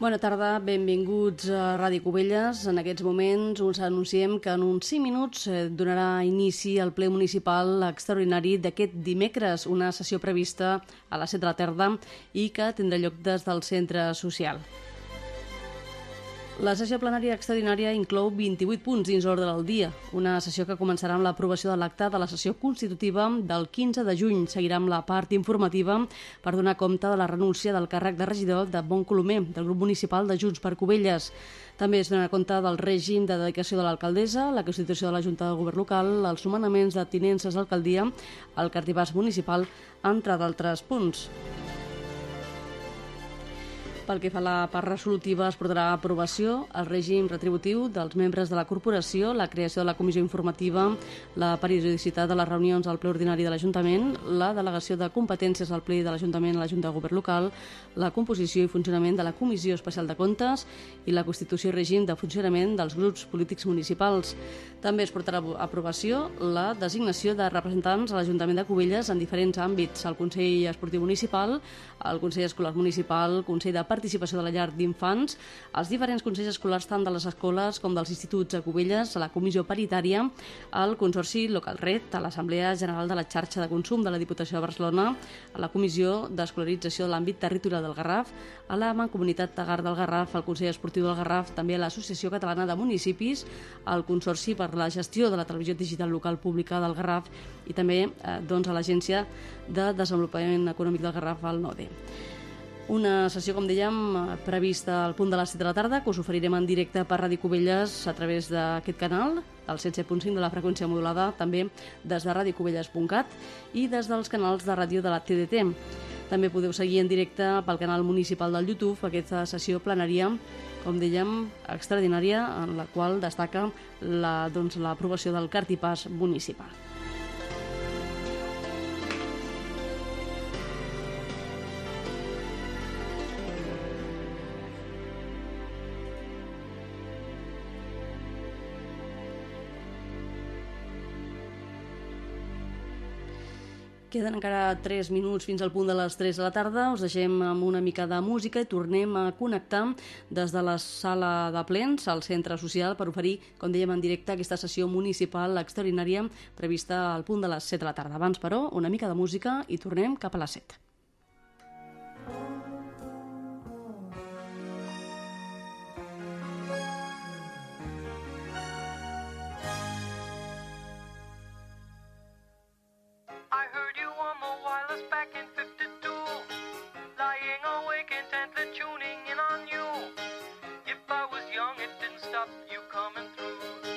Bona tarda, benvinguts a Ràdio Cubelles. En aquests moments us anunciem que en uns 5 minuts eh, donarà inici al ple municipal extraordinari d'aquest dimecres, una sessió prevista a les 7 de la tarda i que tindrà lloc des del centre social. La sessió plenària extraordinària inclou 28 punts dins l'ordre del dia, una sessió que començarà amb l'aprovació de l'acte de la sessió constitutiva del 15 de juny. Seguirà amb la part informativa per donar compte de la renúncia del càrrec de regidor de Bon Colomer, del grup municipal de Junts per Cubelles. També es donarà compte del règim de dedicació de l'alcaldessa, la constitució de la Junta de Govern local, els nomenaments de tinences d'alcaldia, el cartipàs municipal, entre d'altres punts. Pel que fa a la part resolutiva, es portarà a aprovació el règim retributiu dels membres de la corporació, la creació de la comissió informativa, la periodicitat de les reunions al ple ordinari de l'Ajuntament, la delegació de competències al ple de l'Ajuntament a la Junta de Govern local, la composició i funcionament de la Comissió Especial de Comptes i la constitució i règim de funcionament dels grups polítics municipals. També es portarà a aprovació la designació de representants a l'Ajuntament de Cubelles en diferents àmbits, el Consell Esportiu Municipal, el Consell Escolar Municipal, el Consell de Participació de la Llar d'Infants, els diferents consells escolars tant de les escoles com dels instituts a Cubelles, a la Comissió Paritària, al Consorci Local Red, a l'Assemblea General de la Xarxa de Consum de la Diputació de Barcelona, a la Comissió d'Escolarització de l'àmbit territorial del Garraf, a la Mancomunitat Tagar del Garraf, al Consell Esportiu del Garraf, també a l'Associació Catalana de Municipis, al Consorci per la Gestió de la Televisió Digital Local Pública del Garraf i també eh, doncs, a l'Agència de Desenvolupament Econòmic del Garraf, al NODE. Una sessió, com dèiem, prevista al punt de les 7 de la tarda, que us oferirem en directe per Ràdio Cubelles a través d'aquest canal, el 107.5 de la freqüència modulada, també des de radiocubelles.cat i des dels canals de ràdio de la TDT. També podeu seguir en directe pel canal municipal del YouTube aquesta sessió plenària, com dèiem, extraordinària, en la qual destaca l'aprovació doncs, del cartipàs municipal. Queden encara 3 minuts fins al punt de les 3 de la tarda. Us deixem amb una mica de música i tornem a connectar des de la sala de plens al centre social per oferir, com dèiem en directe, aquesta sessió municipal extraordinària prevista al punt de les 7 de la tarda. Abans, però, una mica de música i tornem cap a les 7. meant tuning in on you. If I was young, it didn't stop you coming through.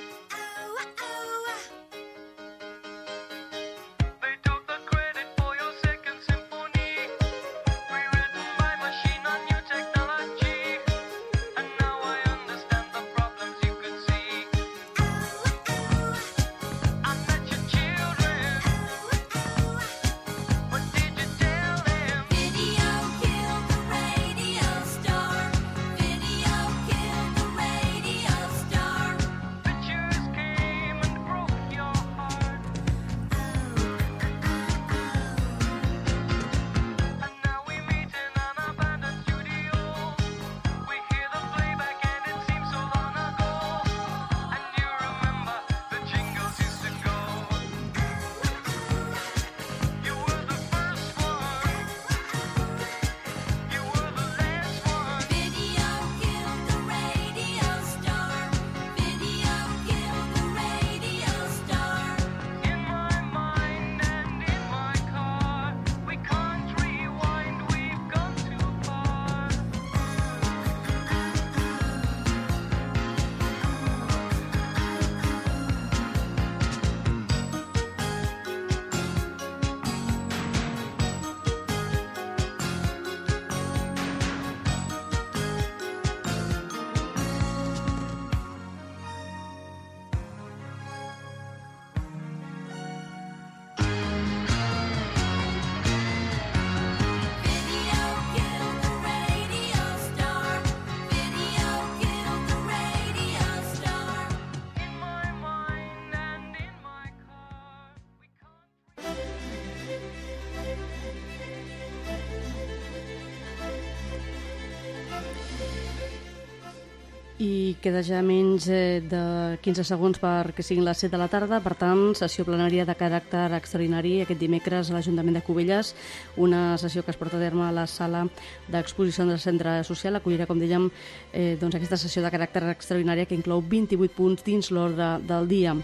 Queda ja menys eh, de 15 segons perquè siguin les 7 de la tarda. Per tant, sessió plenària de caràcter extraordinari aquest dimecres a l'Ajuntament de Cubelles, una sessió que es porta a terme a la sala d'exposició del centre social. Acollirà, com dèiem, eh, doncs aquesta sessió de caràcter extraordinari que inclou 28 punts dins l'ordre del dia.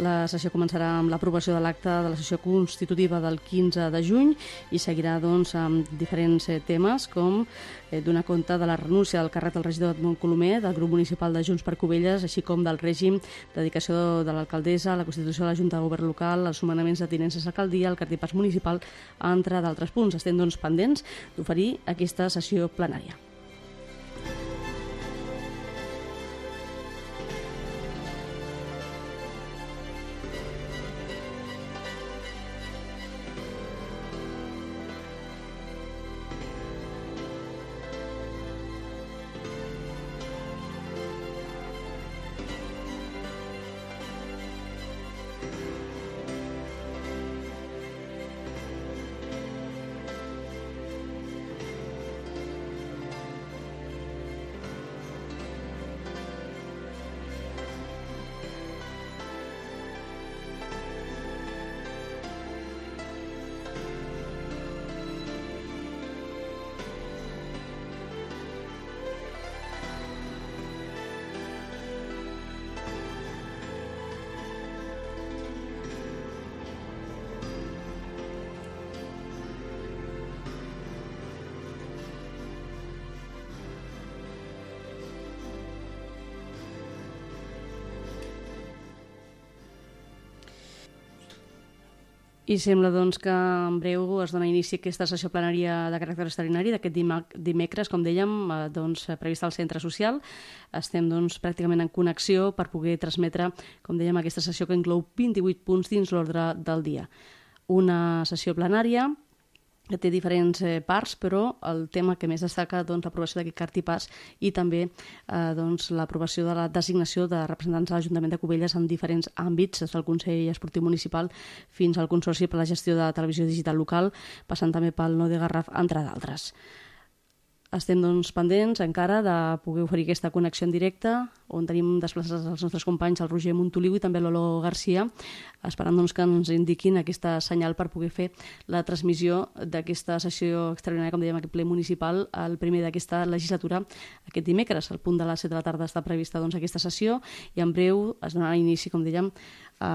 La sessió començarà amb l'aprovació de l'acte de la sessió constitutiva del 15 de juny i seguirà doncs, amb diferents eh, temes com eh, donar compte de la renúncia del càrrec del regidor Edmond Colomer, del grup municipal de Junts per Covelles, així com del règim de dedicació de l'alcaldessa, la constitució de la Junta de Govern Local, els nomenaments de tinences d'alcaldia, el cartipàs municipal, entre d'altres punts. Estem doncs, pendents d'oferir aquesta sessió plenària. I sembla doncs, que en breu es dona inici a aquesta sessió plenària de caràcter extraordinari d'aquest dimecres, com dèiem, eh, doncs, prevista al centre social. Estem doncs, pràcticament en connexió per poder transmetre, com dèiem, aquesta sessió que inclou 28 punts dins l'ordre del dia. Una sessió plenària que té diferents eh, parts, però el tema que més destaca doncs, l'aprovació d'aquest cartipàs i també eh, doncs, l'aprovació de la designació de representants de l'Ajuntament de Cubelles en diferents àmbits, des del Consell Esportiu Municipal fins al Consorci per la Gestió de Televisió Digital Local, passant també pel No de Garraf, entre d'altres. Estem doncs, pendents encara de poder oferir aquesta connexió en directe, on tenim desplaçats els nostres companys, el Roger Montoliu i també l'Olo Garcia, esperant doncs, que ens indiquin aquesta senyal per poder fer la transmissió d'aquesta sessió extraordinària, com dèiem, aquest ple municipal, el primer d'aquesta legislatura, aquest dimecres, al punt de les 7 de la tarda està prevista doncs, aquesta sessió i en breu es donarà inici, com dèiem, a,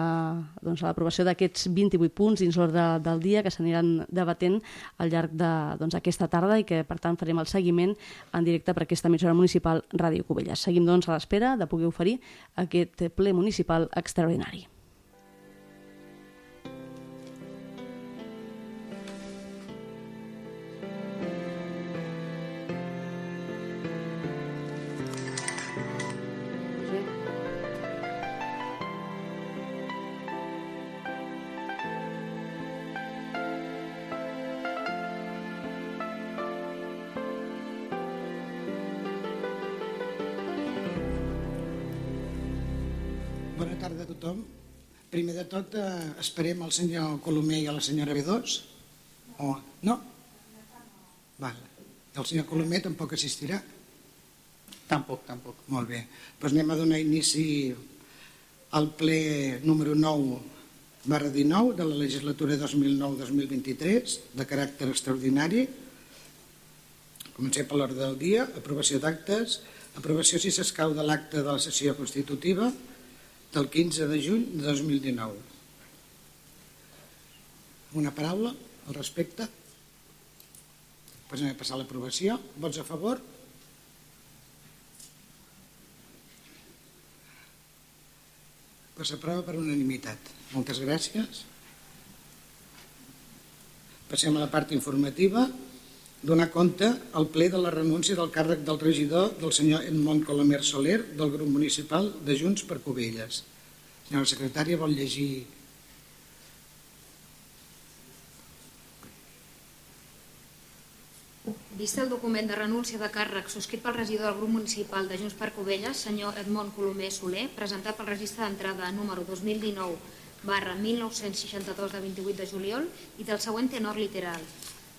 doncs, a l'aprovació d'aquests 28 punts dins l'ordre del dia que s'aniran debatent al llarg d'aquesta doncs, tarda i que, per tant, farem el seguiment en directe per aquesta emissora municipal Ràdio Covelles. Seguim, doncs, a l'espera de poder oferir aquest ple municipal extraordinari. Primer de tot, eh, esperem el senyor Colomer i a la senyora B2? O no? Val. El senyor Colomer tampoc assistirà? Tampoc, tampoc. Molt bé. Doncs anem a donar inici al ple número 9 barra 19 de la legislatura 2009-2023 de caràcter extraordinari. Comencem per l'ordre del dia, aprovació d'actes, aprovació si s'escau de l'acte de la sessió constitutiva, del 15 de juny de 2019. Una paraula al respecte? Passem a passar l'aprovació. Vots a favor? Pues s'aprova per unanimitat. Moltes gràcies. Passem a la part informativa donar compte al ple de la renúncia del càrrec del regidor del senyor Edmond Colomer Soler del grup municipal de Junts per Covelles. Senyora secretària, vol llegir... Vist el document de renúncia de càrrec subscrit pel regidor del grup municipal de Junts per Covelles, senyor Edmond Colomer Soler, presentat pel registre d'entrada número 2019 barra 1962 de 28 de juliol i del següent tenor literal.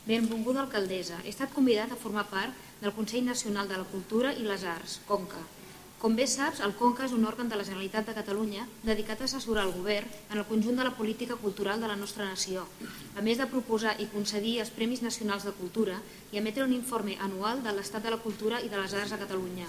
Benvolguda alcaldessa, he estat convidat a formar part del Consell Nacional de la Cultura i les Arts, CONCA. Com bé saps, el CONCA és un òrgan de la Generalitat de Catalunya dedicat a assessorar el govern en el conjunt de la política cultural de la nostra nació, a més de proposar i concedir els Premis Nacionals de Cultura i emetre un informe anual de l'estat de la cultura i de les arts a Catalunya.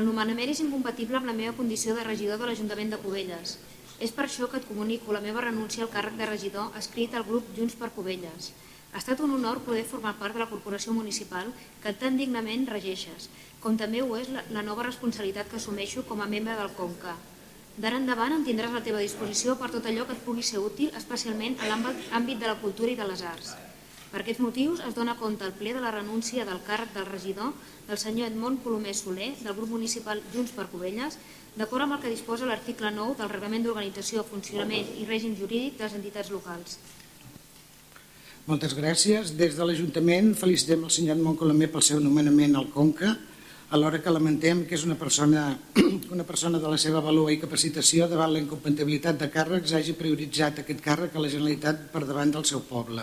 El nomenament és incompatible amb la meva condició de regidor de l'Ajuntament de Cubelles. És per això que et comunico la meva renúncia al càrrec de regidor escrit al grup Junts per Cubelles. Ha estat un honor poder formar part de la corporació municipal que tan dignament regeixes com també ho és la nova responsabilitat que assumeixo com a membre del CONCA. D'ara endavant em tindràs a la teva disposició per tot allò que et pugui ser útil, especialment a l'àmbit de la cultura i de les arts. Per aquests motius es dona compte al ple de la renúncia del càrrec del regidor del senyor Edmond Colomer Soler del grup municipal Junts per Covelles, d'acord amb el que disposa l'article 9 del Reglament d'Organització, Funcionament i Règim Jurídic de les entitats locals. Moltes gràcies. Des de l'Ajuntament felicitem el senyor Edmond Colomer pel seu nomenament al CONCA alhora que lamentem que és una persona, una persona de la seva valor i capacitació davant la incompatibilitat de càrrecs hagi prioritzat aquest càrrec a la Generalitat per davant del seu poble.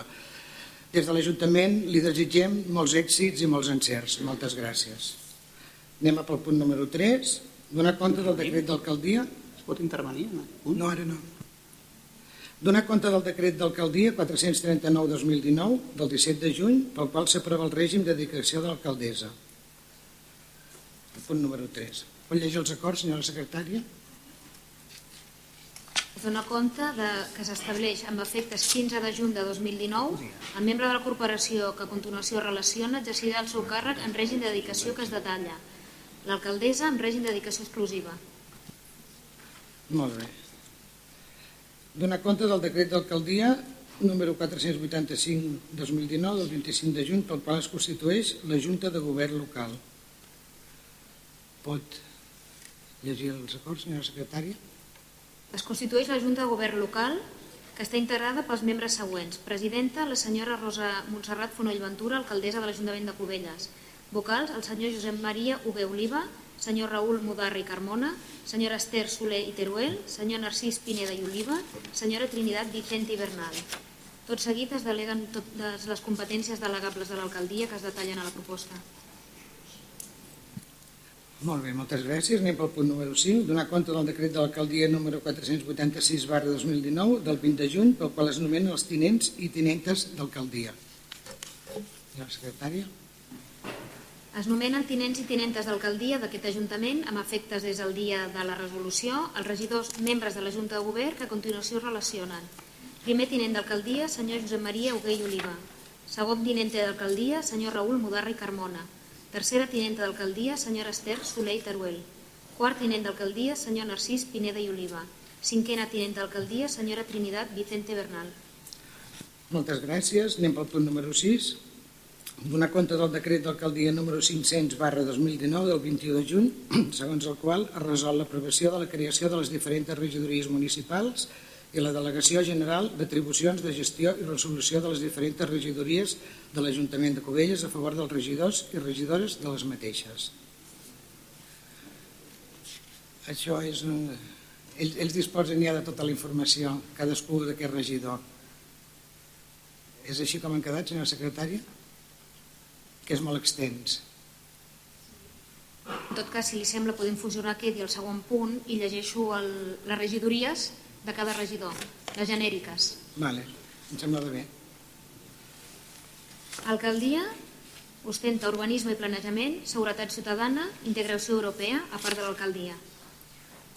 Des de l'Ajuntament li desitgem molts èxits i molts encerts. Moltes gràcies. Anem a pel punt número 3. Donar compte del decret d'alcaldia. Es pot intervenir punt? No, ara no. Donar compte del decret d'alcaldia 439-2019 del 17 de juny pel qual s'aprova el règim de dedicació de l'alcaldessa el punt número 3. Pot llegir els acords, senyora secretària? Es dona compte de, que s'estableix amb efectes 15 de juny de 2019 el membre de la corporació que a continuació relaciona exercirà el seu càrrec en règim de dedicació que es detalla. L'alcaldessa en règim de dedicació exclusiva. Molt bé. Donar compte del decret d'alcaldia número 485-2019 del 25 de juny pel qual es constitueix la Junta de Govern Local. Pot llegir els acords, senyora secretària? Es constitueix la Junta de Govern Local que està integrada pels membres següents. Presidenta, la senyora Rosa Montserrat Fonoll Ventura, alcaldessa de l'Ajuntament de Cubelles. Vocals, el senyor Josep Maria Ugué Oliva, senyor Raül Mudarri Carmona, senyora Esther Soler i Teruel, senyor Narcís Pineda i Oliva, senyora Trinitat Vicente i Bernal. Tot seguit es deleguen totes les competències delegables de l'alcaldia que es detallen a la proposta. Molt bé, moltes gràcies. Anem pel punt número 5. Donar compte del decret de l'alcaldia número 486 barra 2019 del 20 de juny pel qual es nomenen els tinents i tinentes d'alcaldia. La secretària. Es nomenen tinents i tinentes d'alcaldia d'aquest Ajuntament amb efectes des del dia de la resolució els regidors membres de la Junta de Govern que a continuació relacionen. Primer tinent d'alcaldia, senyor Josep Maria Ugué i Oliva. Segon tinente d'alcaldia, senyor Raül Mudarra i Carmona. Tercera tinenta d'alcaldia, senyora Esther Soler i Teruel. Quart tinent d'alcaldia, senyor Narcís Pineda i Oliva. Cinquena tinent d'alcaldia, senyora Trinitat Vicente Bernal. Moltes gràcies. Anem pel punt número 6. Donar compte del decret d'alcaldia número 500 barra 2019 del 21 de juny, segons el qual es resol l'aprovació de la creació de les diferents regidories municipals i la Delegació General d'Atribucions de Gestió i Resolució de les diferents regidories de l'Ajuntament de Cubelles a favor dels regidors i regidores de les mateixes. Això és un... Ells, ells disposen ja de tota la informació, cadascú d'aquest regidor. És així com han quedat, senyora secretària? Que és molt extens. En tot cas, si li sembla, podem fusionar quedi el segon punt i llegeixo el, les regidories de cada regidor, les genèriques. Vale, em sembla bé. Alcaldia ostenta urbanisme i planejament, seguretat ciutadana, integració europea, a part de l'alcaldia.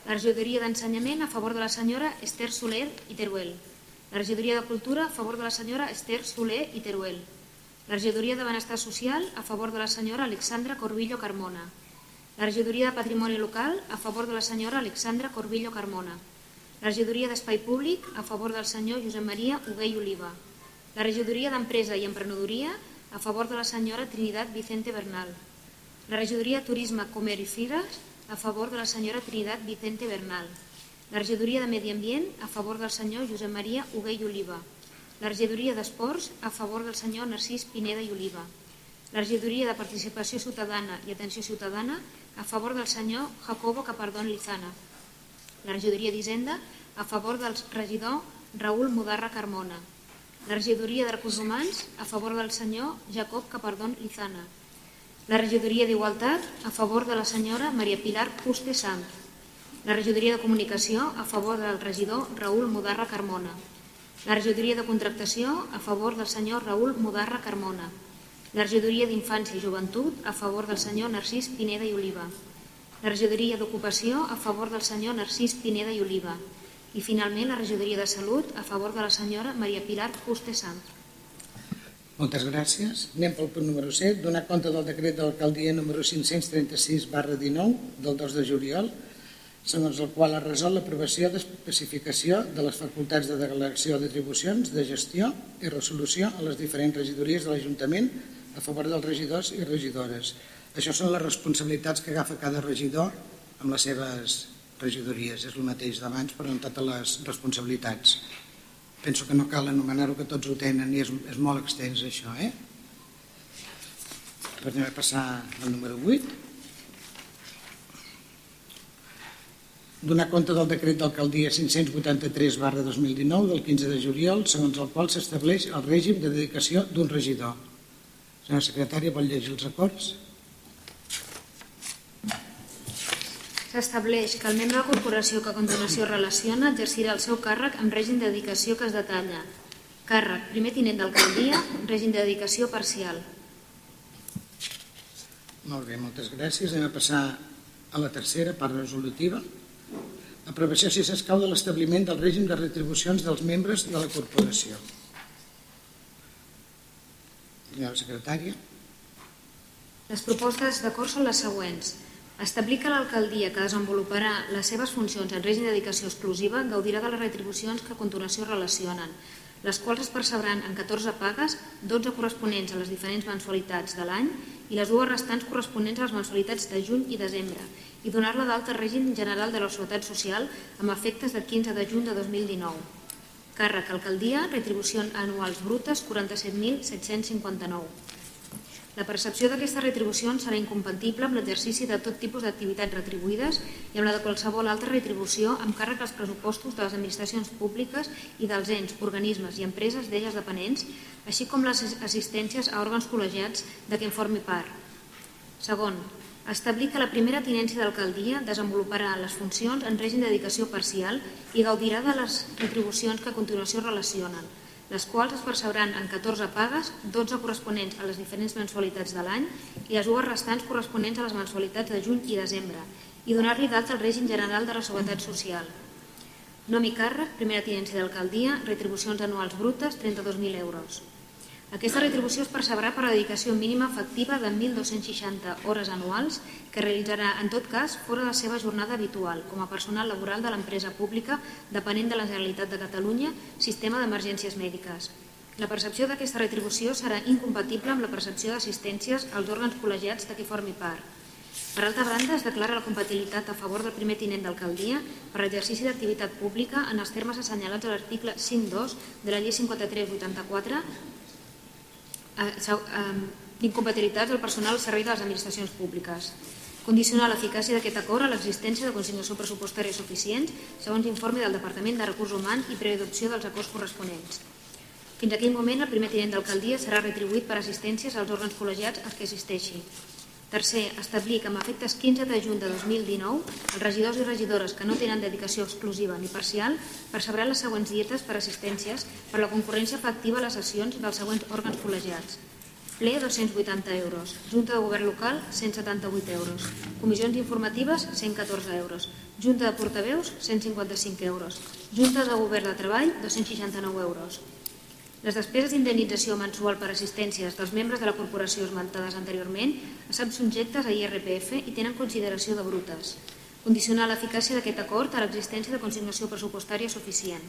La regidoria d'ensenyament a favor de la senyora Esther Soler i Teruel. La regidoria de cultura a favor de la senyora Esther Soler i Teruel. Regidoria de benestar social a favor de la senyora Alexandra Corbillo Carmona. La regidoria de patrimoni local a favor de la senyora Alexandra Corbillo Carmona. La regidoria d'Espai Públic a favor del senyor Josep Maria Hugué i Oliva, la regidoria d'Empresa i Emprenedoria a favor de la senyora Trinitat Vicente Bernal, la regidoria Turisme, Comer i Fires a favor de la senyora Trinitat Vicente Bernal, la regidoria de Medi Ambient a favor del senyor Josep Maria Hugué i Oliva, la regidoria d'Esports a favor del senyor Narcís Pineda i Oliva, la regidoria de Participació Ciutadana i Atenció Ciutadana a favor del senyor Jacobo Capardón Lizana, la regidoria d'Hisenda a favor del regidor Raül Mudarra Carmona, la regidoria de Recursos Humans a favor del senyor Jacob Capardón Lizana, La regidoria d'Igualtat, a favor de la senyora Maria Pilar Puste Sant. La regidoria de Comunicació, a favor del regidor Raül Mudarra Carmona. La regidoria de Contractació, a favor del senyor Raül Mudarra Carmona. La regidoria d'Infància i Joventut, a favor del senyor Narcís Pineda i Oliva. La regidoria d'Ocupació, a favor del senyor Narcís Pineda i Oliva. I finalment la regidoria de Salut, a favor de la senyora Maria Pilar Puste Sant. Moltes gràcies. Anem pel punt número 7. Donar compte del decret de l'alcaldia número 536 barra 19 del 2 de juliol, segons el qual es resol l'aprovació d'especificació de les facultats de delegació d'atribucions, de gestió i resolució a les diferents regidories de l'Ajuntament a favor dels regidors i regidores. Això són les responsabilitats que agafa cada regidor amb les seves regidories. És el mateix d'abans, però amb totes les responsabilitats. Penso que no cal anomenar-ho, que tots ho tenen i és, és molt extens això. Eh? Doncs anem a passar al número 8. Donar compte del decret d'alcaldia 583 barra 2019 del 15 de juliol, segons el qual s'estableix el règim de dedicació d'un regidor. Senyora secretària, vol llegir els acords? S'estableix que el membre de la corporació que a continuació relaciona exercirà el seu càrrec amb règim de dedicació que es detalla. Càrrec, primer tinent d'alcaldia, règim de dedicació parcial. Molt bé, moltes gràcies. Anem a passar a la tercera part resolutiva. Aprovació, si s'escau, de l'establiment del règim de retribucions dels membres de la corporació. Senyora secretària. Les propostes d'acord són les següents. Establir que l'alcaldia que desenvoluparà les seves funcions en règim de dedicació exclusiva gaudirà de les retribucions que a continuació relacionen, les quals es percebran en 14 pagues, 12 corresponents a les diferents mensualitats de l'any i les dues restants corresponents a les mensualitats de juny i desembre, i donar-la d'alta al règim general de la Seguretat Social amb efectes del 15 de juny de 2019. Càrrec alcaldia, retribucions anuals brutes 47.759. La percepció d'aquestes retribucions serà incompatible amb l'exercici de tot tipus d'activitats retribuïdes i amb la de qualsevol altra retribució amb càrrec als pressupostos de les administracions públiques i dels ens, organismes i empreses d'elles dependents, així com les assistències a òrgans col·legiats de què en formi part. Segon, establir que la primera tinència d'alcaldia desenvoluparà les funcions en règim de dedicació parcial i gaudirà de les retribucions que a continuació relacionen, les quals es percebran en 14 pagues, 12 corresponents a les diferents mensualitats de l'any i les dues restants corresponents a les mensualitats de juny i desembre, i donar-li d'alta al règim general de la Seguretat Social. Nom i càrrec, primera tinència d'alcaldia, retribucions anuals brutes, 32.000 euros. Aquesta retribució es percebrà per la dedicació mínima efectiva de 1.260 hores anuals que realitzarà, en tot cas, fora de la seva jornada habitual, com a personal laboral de l'empresa pública depenent de la Generalitat de Catalunya, sistema d'emergències mèdiques. La percepció d'aquesta retribució serà incompatible amb la percepció d'assistències als òrgans col·legiats de qui formi part. Per altra banda, es declara la compatibilitat a favor del primer tinent d'alcaldia per l'exercici d'activitat pública en els termes assenyalats a l'article 5.2 de la llei 5384 d'incompatibilitats del personal al servei de les administracions públiques. Condicionar l'eficàcia d'aquest acord a l'existència de consignació pressupostària suficients segons informe del Departament de Recursos Humans i preadopció dels acords corresponents. Fins aquell moment, el primer tinent d'alcaldia serà retribuït per assistències als òrgans col·legiats als que assisteixi. Tercer, establir que amb efectes 15 de juny de 2019, els regidors i regidores que no tenen dedicació exclusiva ni parcial percebran les següents dietes per assistències per la concurrència efectiva a les sessions dels següents òrgans col·legiats. Ple, 280 euros. Junta de Govern Local, 178 euros. Comissions informatives, 114 euros. Junta de Portaveus, 155 euros. Junta de Govern de Treball, 269 euros. Les despeses d'indemnització mensual per assistències dels membres de la corporació esmentades anteriorment estan subjectes a IRPF i tenen consideració de brutes. Condicionar l'eficàcia d'aquest acord a l'existència de consignació pressupostària suficient.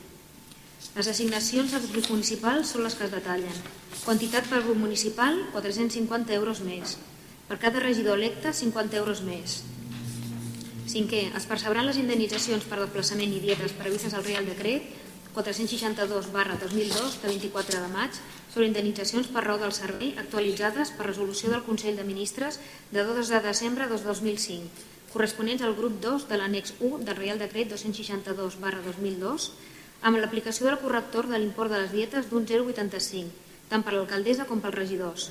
Les assignacions del grup municipal són les que es detallen. Quantitat per grup municipal, 450 euros més. Per cada regidor electe, 50 euros més. Cinquè, es percebran les indemnitzacions per desplaçament i dietes previstes al Real Decret 462 barra 2002 de 24 de maig sobre indemnitzacions per raó del servei actualitzades per resolució del Consell de Ministres de 2 de desembre de 2005, corresponents al grup 2 de l'annex 1 del Real Decret 262 barra 2002, amb l'aplicació del corrector de l'import de les dietes d'un 0,85, tant per l'alcaldessa com pels regidors.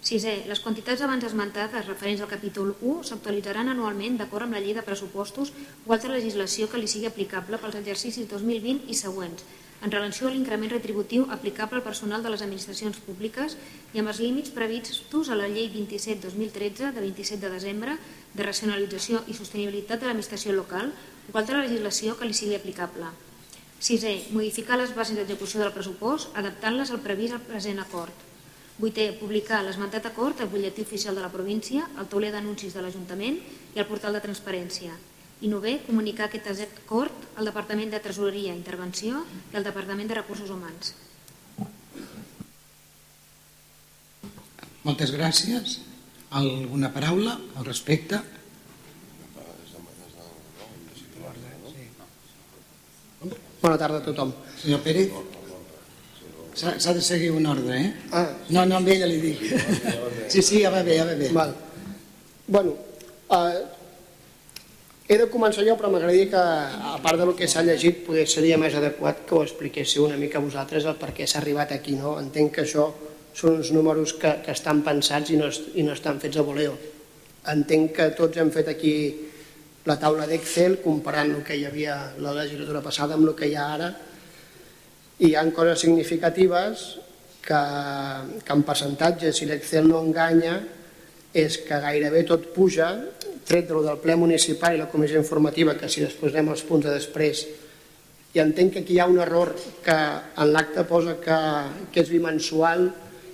Sisè, les quantitats abans esmentades referents al capítol 1 s'actualitzaran anualment d'acord amb la llei de pressupostos o altra legislació que li sigui aplicable pels exercicis 2020 i següents, en relació a l'increment retributiu aplicable al personal de les administracions públiques i amb els límits previstos a la llei 27-2013 de 27 de desembre de racionalització i sostenibilitat de l'administració local o altra legislació que li sigui aplicable. Sisè, modificar les bases d'execució del pressupost adaptant-les al previst al present acord. Vuitè, publicar l'esmentat acord al butlletí oficial de la província, al tauler d'anuncis de l'Ajuntament i al portal de transparència. I novè, comunicar aquest acord al Departament de Tresoreria i Intervenció i al Departament de Recursos Humans. Moltes gràcies. Alguna paraula al respecte? Bona tarda a tothom. Senyor Pérez? S'ha de seguir un ordre, eh? Ah. No, no, amb ella li dic. Sí, sí, ja va bé, ja va bé. Val. Bueno, eh, he de començar jo, però m'agradaria que, a part del que s'ha llegit, poder seria més adequat que ho expliquéssiu una mica vosaltres el per què s'ha arribat aquí. No? Entenc que això són uns números que, que estan pensats i no, i no estan fets a voleo. Entenc que tots hem fet aquí la taula d'Excel comparant el que hi havia la legislatura passada amb el que hi ha ara i hi ha coses significatives que, que en percentatge, si l'Excel no enganya, és que gairebé tot puja, tret de lo del ple municipal i la comissió informativa, que si després anem als punts de després, i entenc que aquí hi ha un error que en l'acte posa que, que és bimensual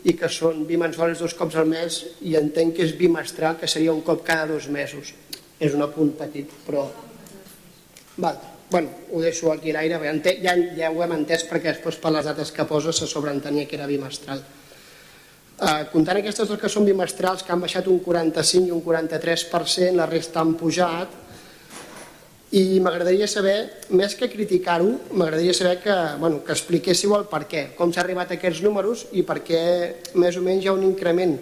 i que són bimensuals dos cops al mes i entenc que és bimestral, que seria un cop cada dos mesos. És un apunt petit, però... Val. Bueno, ho deixo aquí a ente- ja, ja ho hem entès perquè després per les dates que posa se sobreentenia que era bimestral. Uh, comptant aquestes dues que són bimestrals, que han baixat un 45 i un 43%, la resta han pujat, i m'agradaria saber, més que criticar-ho, m'agradaria saber que, bueno, que expliquéssiu el per què, com s'ha arribat a aquests números i per què més o menys hi ha un increment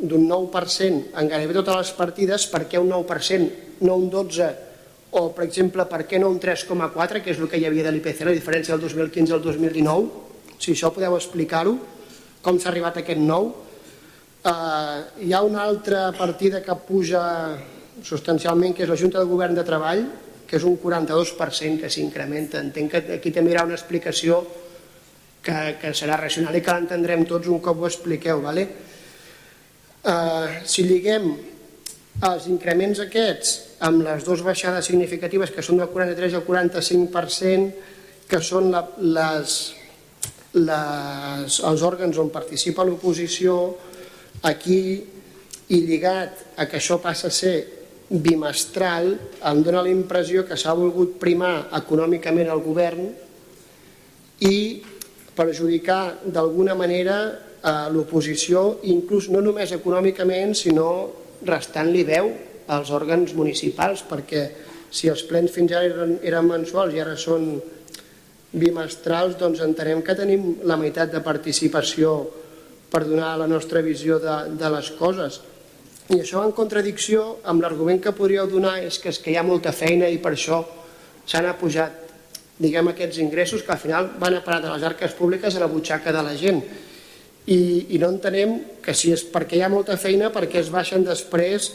d'un 9% en gairebé totes les partides, per què un 9%, no un 12%, o per exemple, per què no un 3,4%, que és el que hi havia de l'IPC, la diferència del 2015 al 2019, si això podeu explicar-ho, com s'ha arribat a aquest nou. Uh, hi ha una altra partida que puja substancialment, que és la Junta de Govern de Treball, que és un 42% que s'incrementa. Entenc que aquí també hi haurà una explicació que, que serà racional i que l'entendrem tots un cop ho expliqueu. Vale? Uh, si lliguem els increments aquests amb les dues baixades significatives que són del 43 al 45%, que són la, les, les, els òrgans on participa l'oposició, aquí i lligat a que això passa a ser bimestral, em dóna la impressió que s'ha volgut primar econòmicament el govern i perjudicar d'alguna manera a l'oposició, inclús no només econòmicament, sinó restant-li veu als òrgans municipals, perquè si els plens fins ara eren, eren mensuals i ara són bimestrals, doncs entenem que tenim la meitat de participació per donar la nostra visió de, de les coses. I això en contradicció amb l'argument que podríeu donar és que, és que hi ha molta feina i per això s'han apujat diguem, aquests ingressos que al final van a parar de les arques públiques a la butxaca de la gent. I, i no entenem que si és perquè hi ha molta feina, perquè es baixen després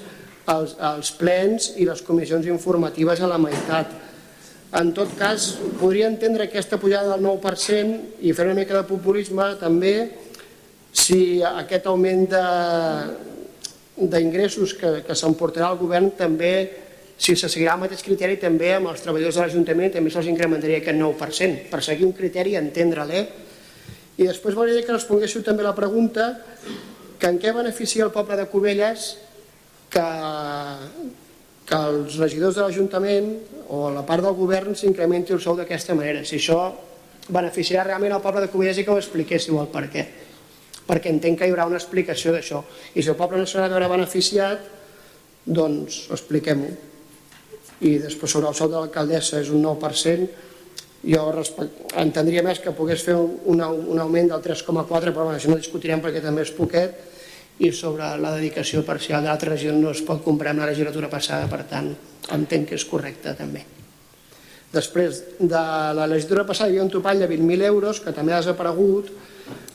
els, els plens i les comissions informatives a la meitat. En tot cas, podria entendre aquesta pujada del 9% i fer una mica de populisme també si aquest augment d'ingressos que, que s'emportarà el govern també, si se seguirà el mateix criteri també amb els treballadors de l'Ajuntament també se'ls incrementaria aquest 9%, per seguir un criteri, entendre-l'he. I després m'agradaria que responguéssiu també la pregunta que en què beneficia el poble de Cubelles que, que els regidors de l'Ajuntament o la part del govern s'incrementi el sou d'aquesta manera. Si això beneficiarà realment el poble de Cubelles i que ho expliquéssiu el per què perquè entenc que hi haurà una explicació d'això. I si el poble no serà veure beneficiat, doncs expliquem-ho. I després sobre el sou de l'alcaldessa és un 9%, jo entendria més que pogués fer un, un augment del 3,4, però bueno, això no discutirem perquè també és poquet, i sobre la dedicació parcial d'altres regions no es pot comprar amb la legislatura passada, per tant, entenc que és correcte també. Després de la legislatura passada hi havia un topall de 20.000 euros que també ha desaparegut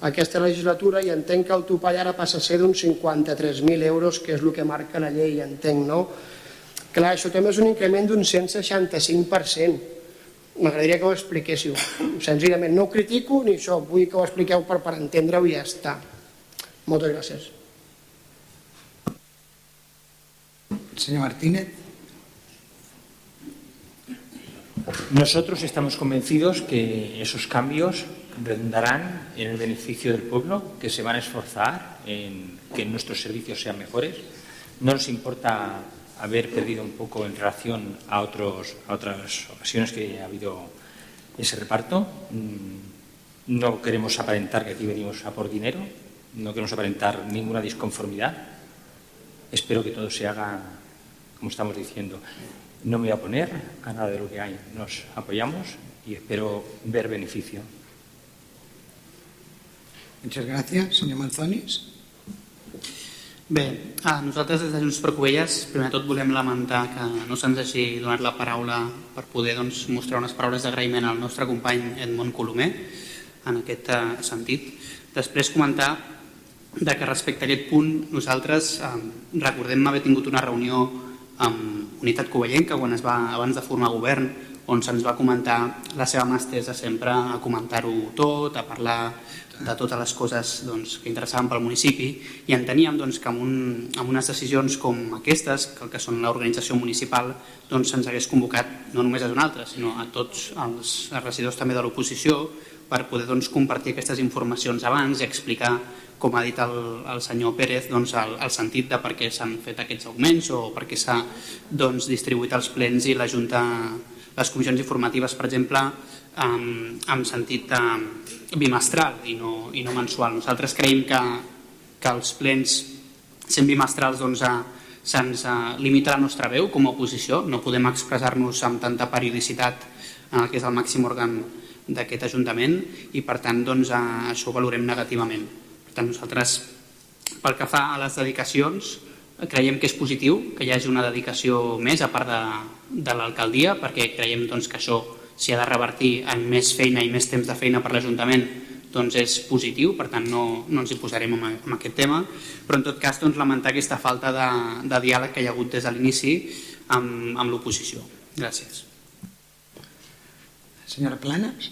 aquesta legislatura i entenc que el topall ara passa a ser d'uns 53.000 euros, que és el que marca la llei, entenc, no? Clar, això també és un increment d'un 165%. M'agradaria que ho expliquéssiu. Senzillament, no ho critico ni això, vull que ho expliqueu per, per entendre-ho i ja està. Moltes gràcies. Senyor Martínez. Nosotros estamos convencidos que esos cambios redundarán en el beneficio del pueblo, que se van a esforzar en que nuestros servicios sean mejores. No nos importa haber perdido un poco en relación a, otros, a otras ocasiones que ha habido ese reparto. Mm, no queremos aparentar que aquí venimos a por dinero, no queremos aparentar ninguna disconformidad. Espero que todo se haga como estamos diciendo. No me voy a poner a nada de lo que hay. Nos apoyamos y espero ver beneficio. Muchas gracias. Senyor Manzonis. Bé, a nosaltres des de Junts per Covelles, primer de tot volem lamentar que no se'ns hagi donat la paraula per poder doncs, mostrar unes paraules d'agraïment al nostre company Edmond Colomer en aquest eh, sentit. Després comentar de que respecte a aquest punt nosaltres eh, recordem haver tingut una reunió amb Unitat Covellenca quan es va, abans de formar govern on se'ns va comentar la seva mà estesa sempre a comentar-ho tot, a parlar de totes les coses doncs, que interessaven pel municipi i enteníem doncs, que amb, un, amb unes decisions com aquestes, que el que són l'organització municipal, doncs se'ns hagués convocat no només a nosaltres, sinó a tots els regidors també de l'oposició per poder doncs, compartir aquestes informacions abans i explicar, com ha dit el, el senyor Pérez, doncs, el, el sentit de per què s'han fet aquests augments o per què s'ha doncs, distribuït els plens i la Junta, les comissions informatives, per exemple, amb, amb sentit eh, bimestral i no, i no mensual. Nosaltres creiem que, que els plens sent bimestrals doncs, eh, se'ns eh, limita la nostra veu com a oposició, no podem expressar-nos amb tanta periodicitat en el que és el màxim òrgan d'aquest Ajuntament i per tant doncs, això ho valorem negativament. Per tant nosaltres pel que fa a les dedicacions creiem que és positiu que hi hagi una dedicació més a part de, de l'alcaldia perquè creiem doncs, que això si ha de revertir en més feina i més temps de feina per l'Ajuntament doncs és positiu, per tant no, no ens hi posarem en, en aquest tema, però en tot cas doncs, lamentar aquesta falta de, de diàleg que hi ha hagut des de l'inici amb, amb l'oposició. Gràcies. Senyora Planes.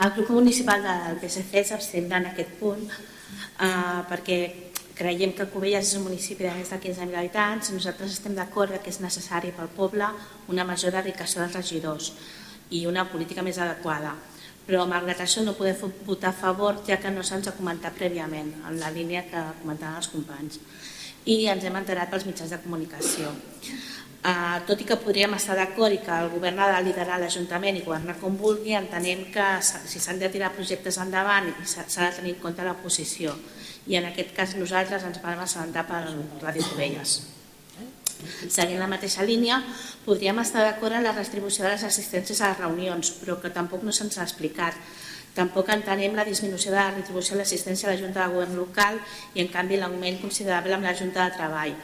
El grup municipal del PSC s'absent en aquest punt eh, perquè creiem que Cubelles és un municipi de més de 15.000 habitants i nosaltres estem d'acord que és necessari pel poble una major dedicació dels regidors i una política més adequada. Però malgrat això no podem votar a favor ja que no se'ns ha comentat prèviament en la línia que comentaven els companys i ens hem enterat pels mitjans de comunicació. Uh, tot i que podríem estar d'acord i que el govern ha de liderar l'Ajuntament i governar com vulgui, entenem que si s'han de tirar projectes endavant s'ha de tenir en compte la posició i en aquest cas nosaltres ens vam assabentar per Ràdio Covelles. Seguint la mateixa línia, podríem estar d'acord en la restribució de les assistències a les reunions, però que tampoc no se'ns ha explicat. Tampoc entenem la disminució de la retribució a l'assistència a la Junta de Govern local i, en canvi, l'augment considerable amb la Junta de Treball.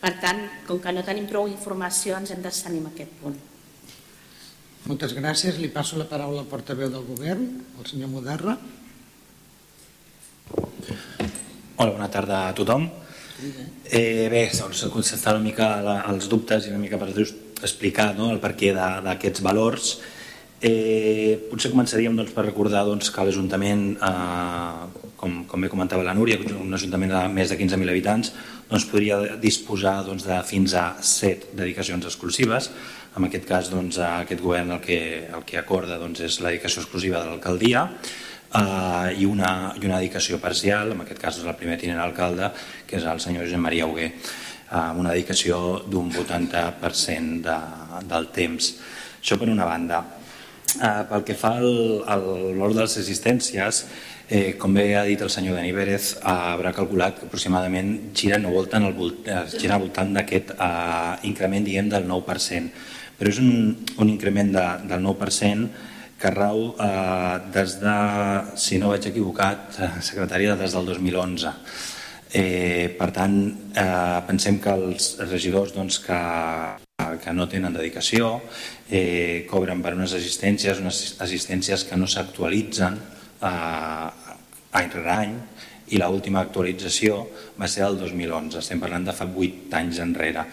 Per tant, com que no tenim prou informació, ens hem d'abstenir en aquest punt. Moltes gràcies. Li passo la paraula al portaveu del govern, el senyor Mudarra. Hola, bona tarda a tothom. Eh, bé, doncs, contestar una mica la, els dubtes i una mica per explicar no, el perquè d'aquests valors. Eh, potser començaríem doncs, per recordar doncs, que l'Ajuntament, eh, com, com bé comentava la Núria, un ajuntament de més de 15.000 habitants, doncs, podria disposar doncs, de fins a 7 dedicacions exclusives. En aquest cas, doncs, aquest govern el que, el que acorda doncs, és la dedicació exclusiva de l'alcaldia, eh, i, una, i una dedicació parcial, en aquest cas és el primer tinent alcalde, que és el senyor Josep Maria Huguer, amb una dedicació d'un 80% de, del temps. Això per una banda. Eh, pel que fa al, valor de les assistències, eh, com bé ha dit el senyor Dani Pérez, eh, haurà calculat que aproximadament gira no voltant al, gira al voltant d'aquest eh, increment diguem, del 9%. Però és un, un increment de, del 9% que rau eh, des de, si no vaig equivocat, eh, secretària des del 2011. Eh, per tant, eh, pensem que els regidors doncs, que, que no tenen dedicació eh, cobren per unes assistències, unes assistències que no s'actualitzen eh, any rere any i l'última actualització va ser el 2011, estem parlant de fa 8 anys enrere.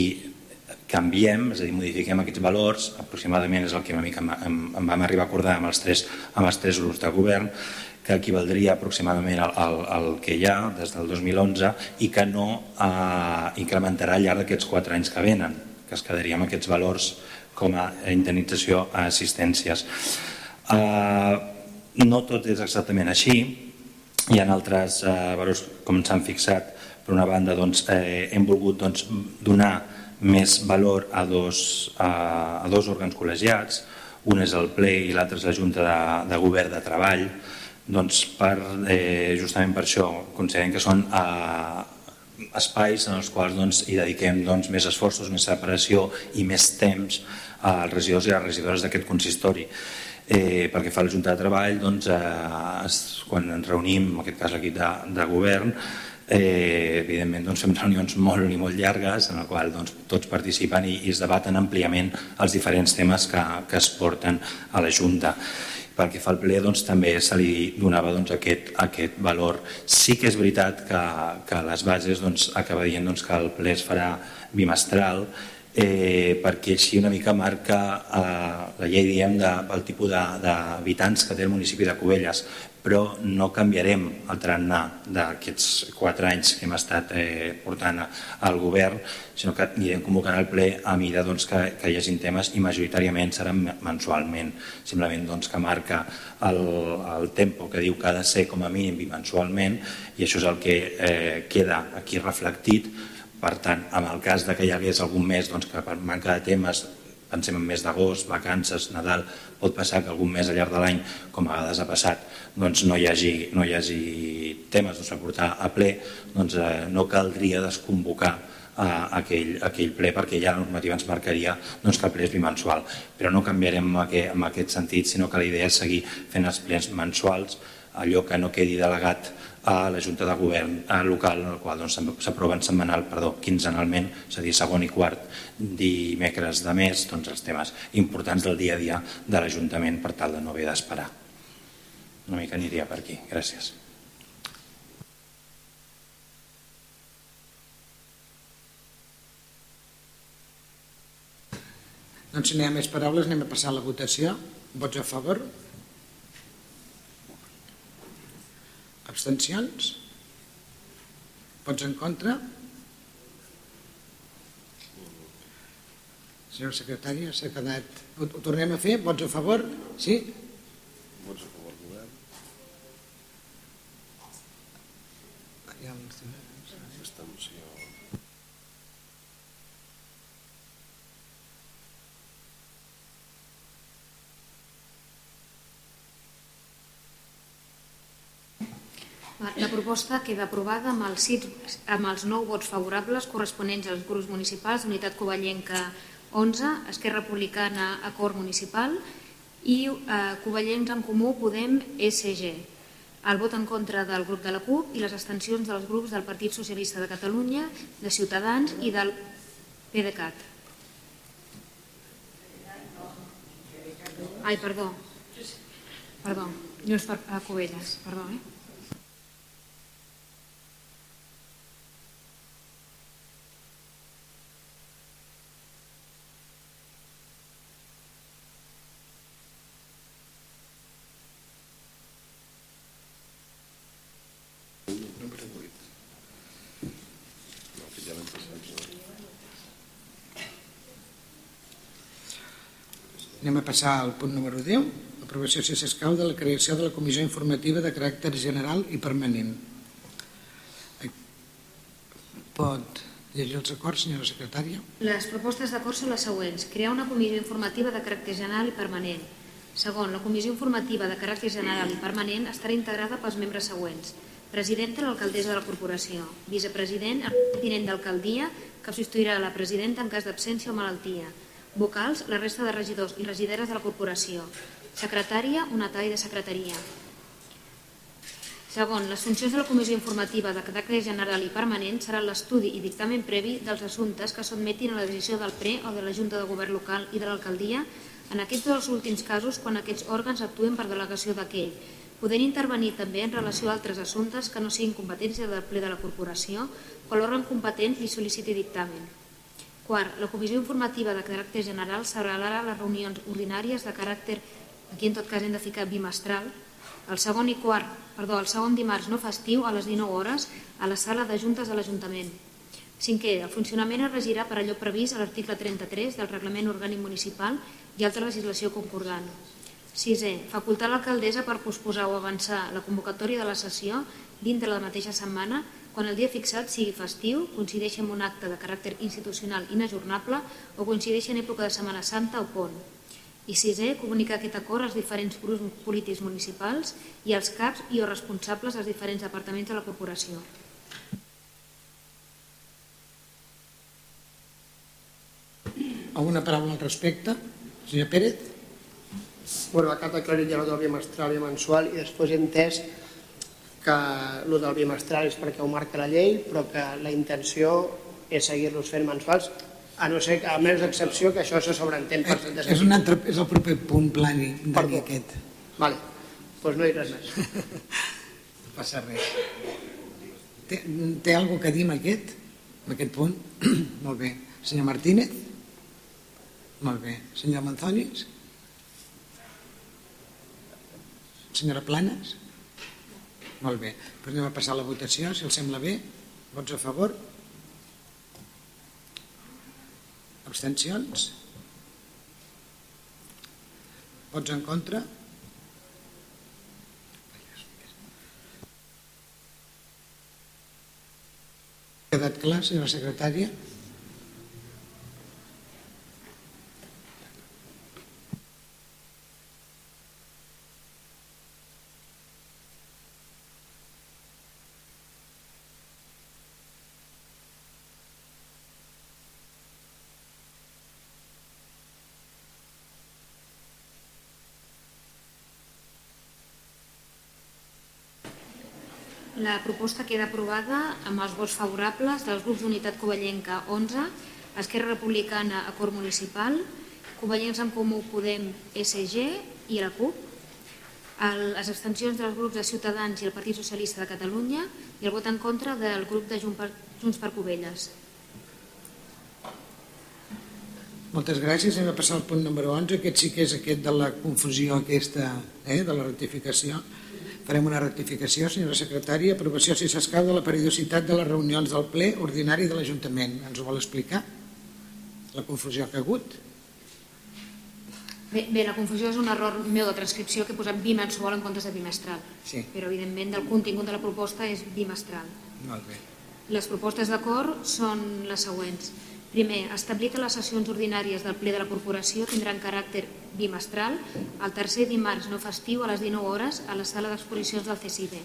I canviem, és a dir, modifiquem aquests valors, aproximadament és el que una mica em, em vam arribar a acordar amb els tres, amb els tres grups de govern, que equivaldria aproximadament al, al, al que hi ha des del 2011 i que no eh, incrementarà al llarg d'aquests 4 anys que venen, que es quedaria amb aquests valors com a indemnització a assistències. Eh, no tot és exactament així, hi ha altres eh, valors com s'han fixat, per una banda doncs, eh, hem volgut doncs, donar més valor a dos, a, a dos òrgans col·legiats, un és el ple i l'altre és la Junta de, de Govern de Treball, doncs per, eh, justament per això considerem que són eh, espais en els quals doncs, hi dediquem doncs, més esforços, més separació i més temps als regidors i a les regidores d'aquest consistori. Eh, pel que fa a la Junta de Treball, doncs, eh, es, quan ens reunim, en aquest cas l'equip de, de govern, Eh, evidentment doncs, fem reunions molt i molt llargues en la qual doncs, tots participen i, i es debaten àmpliament els diferents temes que, que es porten a la Junta pel que fa al ple doncs, també se li donava doncs, aquest, aquest valor. Sí que és veritat que, que les bases doncs, acaba dient doncs, que el ple es farà bimestral eh, perquè així una mica marca eh, la llei diem de, del tipus d'habitants que té el municipi de Cubelles. Però no canviarem el tarannà d'aquests quatre anys que hem estat eh, portant al govern, sinó que anirem convocant el ple a mida doncs, que, que hi hagi temes i majoritàriament seran mensualment, simplement doncs, que marca el, el tempo que diu que ha de ser com a mínim bimensualment i això és el que eh, queda aquí reflectit per tant, en el cas de que hi hagués algun mes doncs, que per manca de temes pensem en mes d'agost, vacances, Nadal, pot passar que algun mes al llarg de l'any, com a vegades ha passat, doncs no hi hagi, no hi hagi temes doncs, a portar a ple, doncs eh, no caldria desconvocar a aquell, aquell ple perquè ja la normativa ens marcaria doncs, que el ple és bimensual. Però no canviarem en aquest, en aquest sentit, sinó que la idea és seguir fent els plens mensuals, allò que no quedi delegat a la Junta de Govern local, en el qual doncs, s'aproven setmanal, perdó, quinzenalment, és a dir, segon i quart dimecres de mes, doncs, els temes importants del dia a dia de l'Ajuntament per tal de no haver d'esperar. Una mica aniria per aquí. Gràcies. Doncs si no hi ha més paraules anem a passar a la votació. Vots a favor? Abstencions? Vots en contra? Senyor secretari, s'ha quedat... Ho tornem a fer? Vots a favor? Sí? Vots a favor, govern. Hi ha Abstenció. La proposta queda aprovada amb els, sis, amb els nou vots favorables corresponents als grups municipals d'Unitat Covellenca 11, Esquerra Republicana Acord Municipal i eh, Covellencs en Comú Podem SG. El vot en contra del grup de la CUP i les abstencions dels grups del Partit Socialista de Catalunya, de Ciutadans i del PDeCAT. Ai, perdó. Perdó, és per a Covelles, perdó, eh? Anem a passar al punt número 10, aprovació si s'escau de la creació de la comissió informativa de caràcter general i permanent. Pot llegir els acords, senyora secretària? Les propostes d'acord són les següents. Crear una comissió informativa de caràcter general i permanent. Segon, la comissió informativa de caràcter general i permanent estarà integrada pels membres següents. Presidenta, l'alcaldessa de la corporació. Vicepresident, el tinent d'alcaldia, que substituirà la presidenta en cas d'absència o malaltia Vocals, la resta de regidors i regideres de la corporació. Secretària, una tall de secretaria. Segon, les funcions de la Comissió Informativa de caràcter general i permanent seran l'estudi i dictamen previ dels assumptes que sotmetin a la decisió del PRE o de la Junta de Govern local i de l'alcaldia en aquests dos últims casos quan aquests òrgans actuen per delegació d'aquell, podent intervenir també en relació a altres assumptes que no siguin competència del ple de la corporació quan l'òrgan competent li sol·liciti dictamen. Quart, la comissió informativa de caràcter general celebrarà les reunions ordinàries de caràcter, aquí en tot cas hem de ficar bimestral, el segon i quart, perdó, el segon dimarts no festiu a les 19 hores a la sala de juntes de l'Ajuntament. Cinquè, el funcionament es regirà per allò previst a l'article 33 del Reglament Orgànic Municipal i altra legislació concordant. Sisè, facultar l'alcaldessa per posposar o avançar la convocatòria de la sessió dintre la mateixa setmana quan el dia fixat sigui festiu, coincideixi amb un acte de caràcter institucional inajornable o coincideixi en època de Setmana Santa o pont. I sisè, comunicar aquest acord als diferents grups polítics municipals i als CAPs i o responsables dels diferents departaments de la corporació. Alguna paraula al respecte? Senyor Pérez? Bueno, t'ha aclarit ja el del bimestral i mensual i després he entès que el del bimestral és perquè ho marca la llei, però que la intenció és seguir-los fent mensuals, a no ser que, a més d'excepció, que això se sobreentén per Eh, és, un altre, és el proper punt plani Perdó. aquest. Vale, doncs pues no hi res més. No passa res. Té, té alguna que dir amb aquest? Amb aquest punt? Molt bé. Senyor Martínez? Molt bé. Senyor Manzonis? Senyora Planes? Molt bé. Doncs anem a passar la votació, si els sembla bé. Vots a favor? Abstencions? Vots en contra? Ha quedat clar, senyora secretària? La proposta queda aprovada amb els vots favorables dels grups d'Unitat Covellenca 11, Esquerra Republicana Acord Municipal, Covellencs en Comú Podem SG i la CUP, les abstencions dels grups de Ciutadans i el Partit Socialista de Catalunya i el vot en contra del grup de Junts per, Junts per Covelles. Moltes gràcies. Anem a passar al punt número 11. Aquest sí que és aquest de la confusió aquesta, eh, de la ratificació. Farem una rectificació, senyora secretària. Aprovació, si s'escau, de la periodicitat de les reunions del ple ordinari de l'Ajuntament. Ens ho vol explicar? La confusió que ha hagut? Bé, bé, la confusió és un error meu de transcripció que he posat bimensual en comptes de bimestral. Sí. Però, evidentment, del contingut de la proposta és bimestral. Molt bé. Les propostes d'acord són les següents. Primer, establir que les sessions ordinàries del ple de la corporació tindran caràcter bimestral el tercer dimarts no festiu a les 19 hores a la sala d'exposicions del CSID.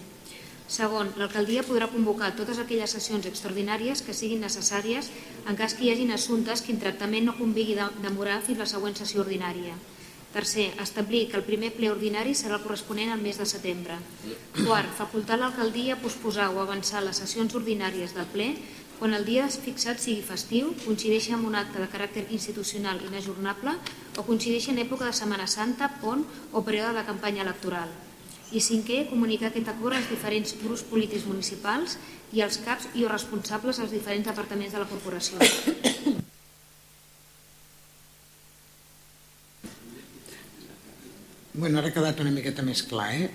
Segon, l'alcaldia podrà convocar totes aquelles sessions extraordinàries que siguin necessàries en cas que hi hagin assumptes que en tractament no convigui de demorar fins la següent sessió ordinària. Tercer, establir que el primer ple ordinari serà el corresponent al mes de setembre. Quart, facultar l'alcaldia a posposar o avançar les sessions ordinàries del ple quan el dia fixat sigui festiu, coincideixi amb un acte de caràcter institucional inajornable o coincideixi en època de Setmana Santa, pont o període de campanya electoral. I cinquè, comunicar aquest acord als diferents grups polítics municipals i als CAPs i o responsables dels diferents departaments de la corporació. Bueno, ara ha quedat una miqueta més clar, eh?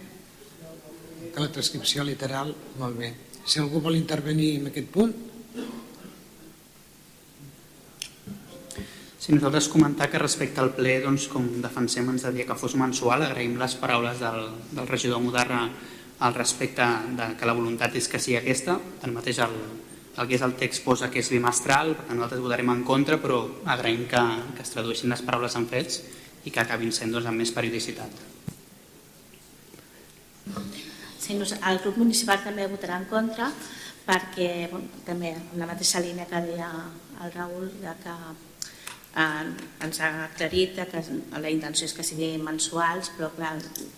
Que la transcripció literal, molt bé. Si algú vol intervenir en aquest punt, Sí, nosaltres comentar que respecte al ple, doncs, com defensem ens de dir que fos mensual, agraïm les paraules del, del regidor Mudarra al respecte de que la voluntat és que sigui aquesta, tanmateix el, el que és el text posa que és bimestral, per tant nosaltres votarem en contra, però agraïm que, que es tradueixin les paraules en fets i que acabin sent doncs, amb més periodicitat. Sí, el grup municipal també votarà en contra perquè bueno, també en la mateixa línia que deia el Raül de que ens ha aclarit que la intenció és que siguin mensuals però clar,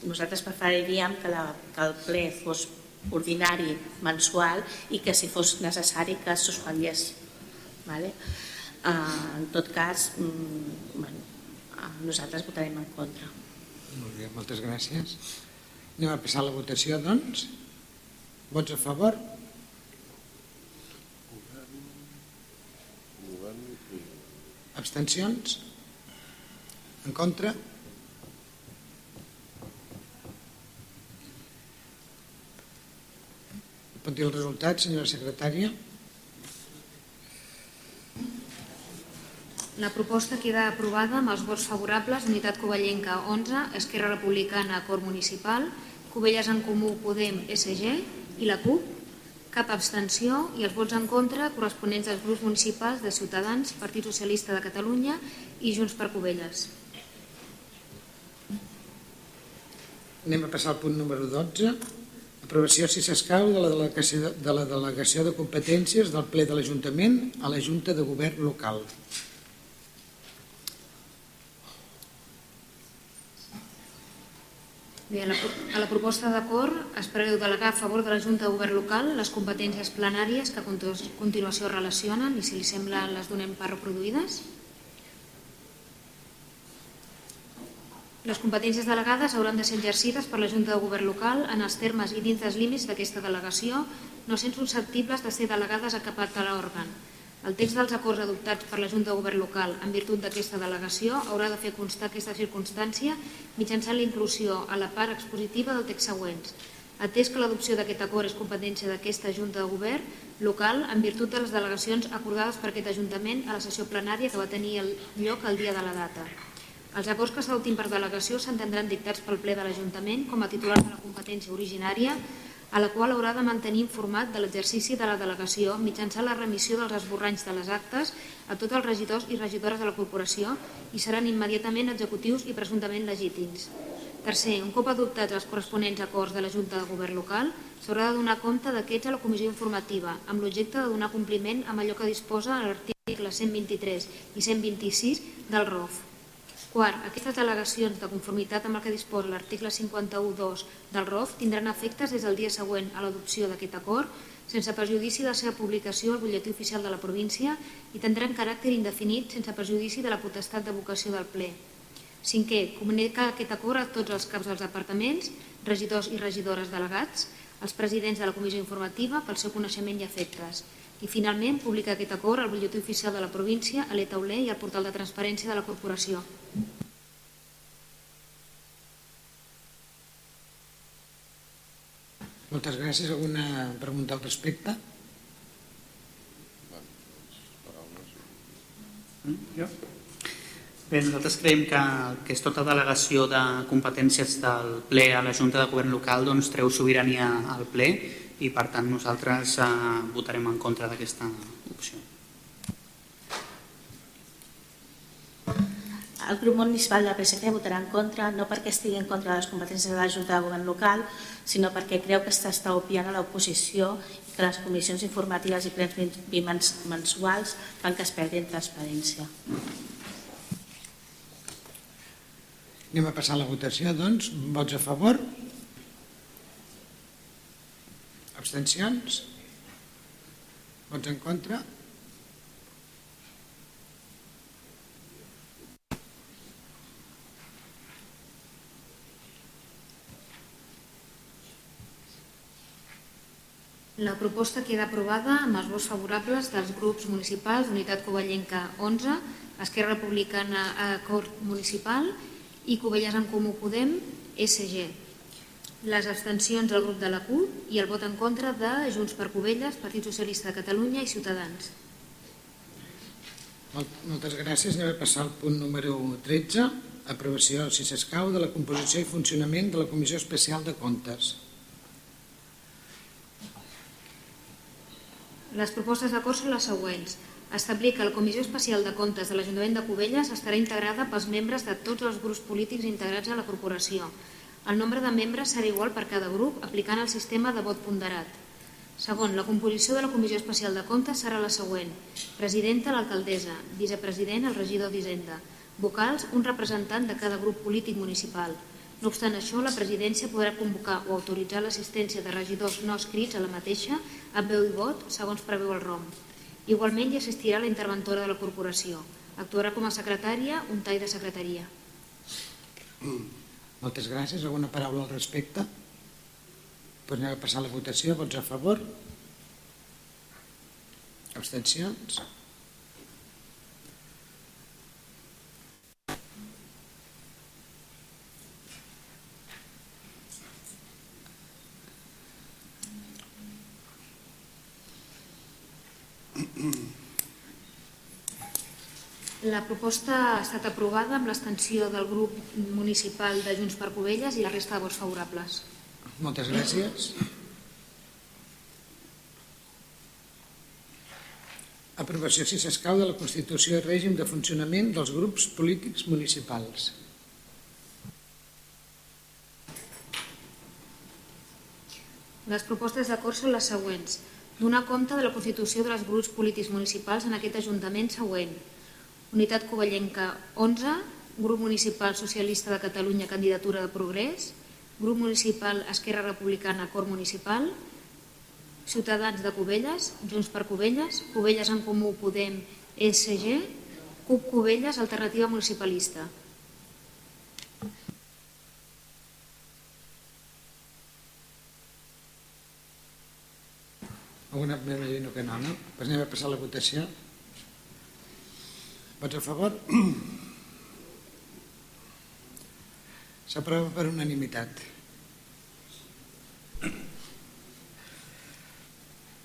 nosaltres preferiríem que, la, que el ple fos ordinari mensual i que si fos necessari que es suspengués vale? eh, en tot cas mm, bueno, eh, nosaltres votarem en contra molt bé, moltes gràcies. Anem a passar la votació, doncs. Vots a favor? Abstencions? En contra? Pot dir el resultat, senyora secretària? La proposta queda aprovada amb els vots favorables d'Unitat Covellenca 11, Esquerra Republicana, Acord Municipal, Covelles en Comú, Podem, SG i la CUP, cap abstenció i els vots en contra corresponents als grups municipals de Ciutadans, Partit Socialista de Catalunya i Junts per Covelles. Anem a passar al punt número 12. Aprovació, si s'escau, de, la delegació, de la delegació de competències del ple de l'Ajuntament a la Junta de Govern local. Bé, a la, a la proposta d'acord es preveu delegar a favor de la Junta de Govern Local les competències plenàries que a continuació relacionen i si li sembla les donem per reproduïdes. Les competències delegades hauran de ser exercides per la Junta de Govern Local en els termes i dins dels límits d'aquesta delegació, no sent susceptibles de ser delegades a cap altre òrgan. El text dels acords adoptats per la Junta de Govern Local en virtut d'aquesta delegació haurà de fer constar aquesta circumstància mitjançant la inclusió a la part expositiva del text següents. Atès que l'adopció d'aquest acord és competència d'aquesta Junta de Govern local en virtut de les delegacions acordades per aquest Ajuntament a la sessió plenària que va tenir lloc el dia de la data. Els acords que s'adoptin per delegació s'entendran dictats pel ple de l'Ajuntament com a titular de la competència originària a la qual haurà de mantenir informat de l'exercici de la delegació mitjançant la remissió dels esborranys de les actes a tots els regidors i regidores de la corporació i seran immediatament executius i presumptament legítims. Tercer, un cop adoptats els corresponents acords de la Junta de Govern local, s'haurà de donar compte d'aquests a la comissió informativa, amb l'objecte de donar compliment amb allò que disposa l'article 123 i 126 del ROF. Quart, aquestes delegacions de conformitat amb el que disposa l'article 51.2 del ROF tindran efectes des del dia següent a l'adopció d'aquest acord, sense perjudici de la seva publicació al butlletí oficial de la província i tindran caràcter indefinit sense perjudici de la potestat de vocació del ple. Cinquè, comunica aquest acord a tots els caps dels departaments, regidors i regidores delegats, els presidents de la comissió informativa pel seu coneixement i efectes. I finalment, publica aquest acord al butlletí oficial de la província, a l'Etauler i al portal de transparència de la corporació. Moltes gràcies. Alguna pregunta al respecte? Jo? Bé, nosaltres creiem que que és tota delegació de competències del ple a la Junta de Govern local doncs, treu sobirania al ple i per tant nosaltres eh, votarem en contra d'aquesta opció. El grup municipal del PSC votarà en contra, no perquè estigui en contra de les competències de la Junta de Govern local, sinó perquè creu que s'està opiant a l'oposició i que les comissions informatives i plens bimens- mensuals fan que es perdi en transparència. Anem a passar a la votació, doncs. Vots a favor? Abstencions? Vots en contra? La proposta queda aprovada amb els vots favorables dels grups municipals Unitat Covellenca 11, Esquerra Republicana Acord Municipal i Covelles en Comú Podem SG. Les abstencions del grup de la CUP i el vot en contra de Junts per Covelles, Partit Socialista de Catalunya i Ciutadans. Mol- Moltes gràcies. Anem a passar al punt número 13. Aprovació, si s'escau, de la composició i funcionament de la Comissió Especial de Comptes. Les propostes d'acord són les següents. Establir que la Comissió Especial de Comptes de l'Ajuntament de Cubelles estarà integrada pels membres de tots els grups polítics integrats a la corporació. El nombre de membres serà igual per cada grup, aplicant el sistema de vot ponderat. Segon, la composició de la Comissió Especial de Comptes serà la següent. Presidenta, l'alcaldessa. Vicepresident, el regidor d'Hisenda. Vocals, un representant de cada grup polític municipal. No obstant això, la presidència podrà convocar o autoritzar l'assistència de regidors no escrits a la mateixa amb veu i vot, segons preveu el ROM. Igualment hi assistirà la interventora de la corporació. Actuarà com a secretària un tall de secretaria. Moltes gràcies. Alguna paraula al respecte? Anem a passar la votació. Vots a favor? Abstencions? La proposta ha estat aprovada amb l'extensió del grup municipal de Junts per Covelles i la resta de vots favorables. Moltes gràcies. Aprovació, si s'escau, de la Constitució i règim de funcionament dels grups polítics municipals. Les propostes d'acord són les següents. Donar compte de la constitució dels grups polítics municipals en aquest Ajuntament següent. Unitat Covellenca 11, Grup Municipal Socialista de Catalunya Candidatura de Progrés, Grup Municipal Esquerra Republicana Cor Municipal, Ciutadans de Cubelles, Junts per Cubelles, Cubelles en Comú Podem, SG, CUP Cubelles, Alternativa Municipalista. Alguna m'imagino que no, no? Doncs anem a passar la votació. Vots a favor? S'aprova per unanimitat.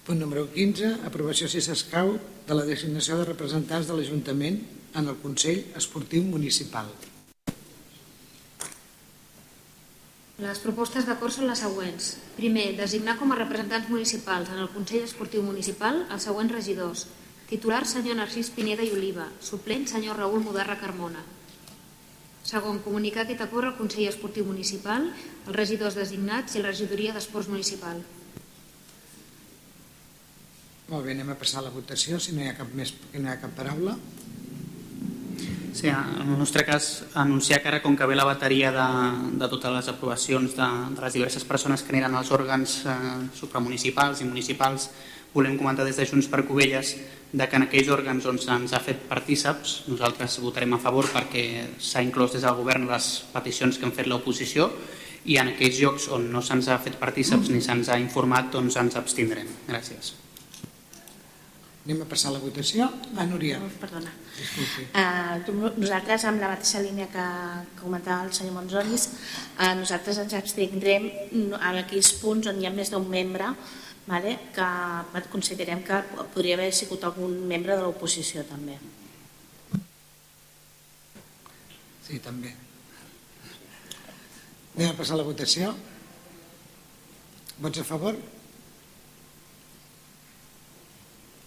Punt número 15, aprovació si s'escau de la designació de representants de l'Ajuntament en el Consell Esportiu Municipal. Les propostes d'acord són les següents. Primer, designar com a representants municipals en el Consell Esportiu Municipal els següents regidors. Titular, senyor Narcís Pineda i Oliva. Suplent, senyor Raül Mudarra Carmona. Segon, comunicar aquest acord al Consell Esportiu Municipal, els regidors designats i la regidoria d'Esports Municipal. Molt bé, anem a passar a la votació, si no hi ha cap, més, no hi ha cap paraula. Sí, en el nostre cas, anunciar que ara, com que ve la bateria de, de totes les aprovacions de, de les diverses persones que aniran als òrgans eh, supramunicipals i municipals, volem comentar des de Junts per Covelles de que en aquells òrgans on se'ns ha fet partíceps, nosaltres votarem a favor perquè s'ha inclòs des del govern les peticions que han fet l'oposició i en aquells llocs on no se'ns ha fet partíceps ni se'ns ha informat, doncs ens abstindrem. Gràcies. Anem a passar a la votació. Ah, Núria. Perdona. Uh, nosaltres, amb la mateixa línia que, que comentava el senyor Monzonis, uh, nosaltres ens abstindrem en aquells punts on hi ha més d'un membre vale, que considerem que podria haver sigut algun membre de l'oposició també. Sí, també. Anem a passar la votació. Vots a favor?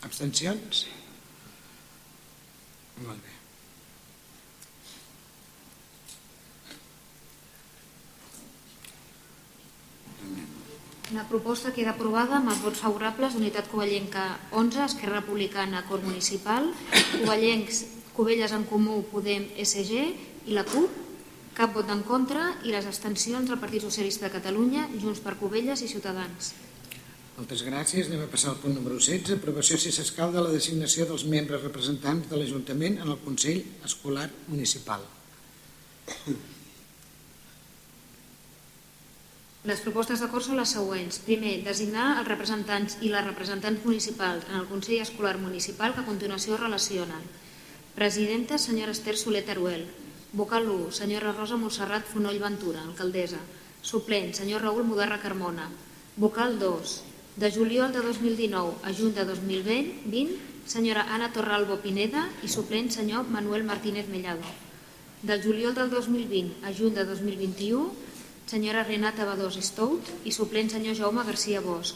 Abstencions? Molt bé. La proposta queda aprovada amb els vots favorables d'Unitat Covellenca 11, Esquerra Republicana, Cor Municipal, Covellencs, Covelles en Comú, Podem, SG i la CUP, cap vot en contra i les abstencions del Partit Socialista de Catalunya, Junts per Covelles i Ciutadans. Moltes gràcies. Anem a passar al punt número 16. Aprovació si s'escau de la designació dels membres representants de l'Ajuntament en el Consell Escolar Municipal. Les propostes d'acord són les següents. Primer, designar els representants i les representants municipals en el Consell Escolar Municipal que a continuació es relacionen. Presidenta, senyora Esther Soler Teruel. Vocal 1, senyora Rosa Montserrat Fonoll Ventura, alcaldessa. Suplent, senyor Raül Mudarra Carmona. Vocal 2, de juliol de 2019 a juny de 2020, senyora Anna Torralbo Pineda i suplent senyor Manuel Martínez Mellado. Del juliol del 2020 a juny de 2021, senyora Renata Badós Stout i suplent senyor Jaume García Bosch.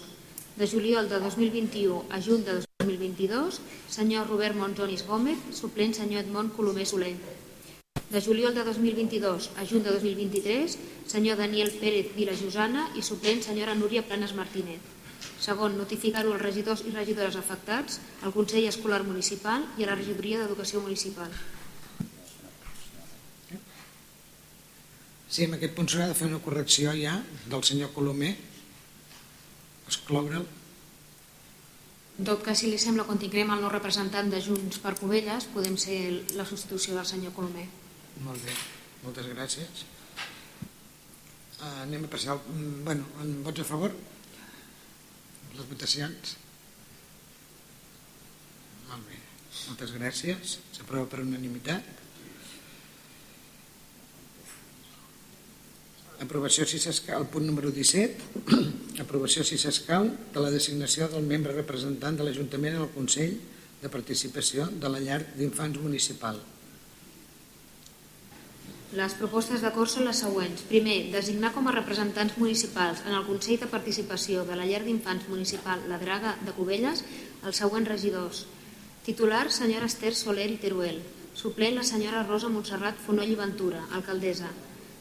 De juliol de 2021 a juny de 2022, senyor Robert Monzonis Gómez, suplent senyor Edmond Colomer Soler. De juliol de 2022 a juny de 2023, senyor Daniel Pérez Vilajosana i suplent senyora Núria Planes Martínez. Segon, notificar-ho als regidors i regidores afectats, al Consell Escolar Municipal i a la Regidoria d'Educació Municipal. Sí, en aquest punt s'haurà de fer una correcció ja del senyor Colomer. Excloure'l. En tot cas, si li sembla, quan tinguem el nou representant de Junts per Covelles, podem ser la substitució del senyor Colomer. Molt bé, moltes gràcies. Uh, anem a passar... mm, Bueno, en vots a favor? Les votacions? Molt bé. Moltes gràcies. S'aprova per unanimitat. Aprovació, si s'escau, el punt número 17. Aprovació, si s'escau, de la designació del membre representant de l'Ajuntament en el Consell de Participació de la Llar d'Infants Municipal. Les propostes d'acord són les següents. Primer, designar com a representants municipals en el Consell de Participació de la Llar d'Infants Municipal La Draga de Cubelles els següents regidors. Titular, senyora Esther Soler i Teruel. Suplent, la senyora Rosa Montserrat Fonoll i Ventura, alcaldessa.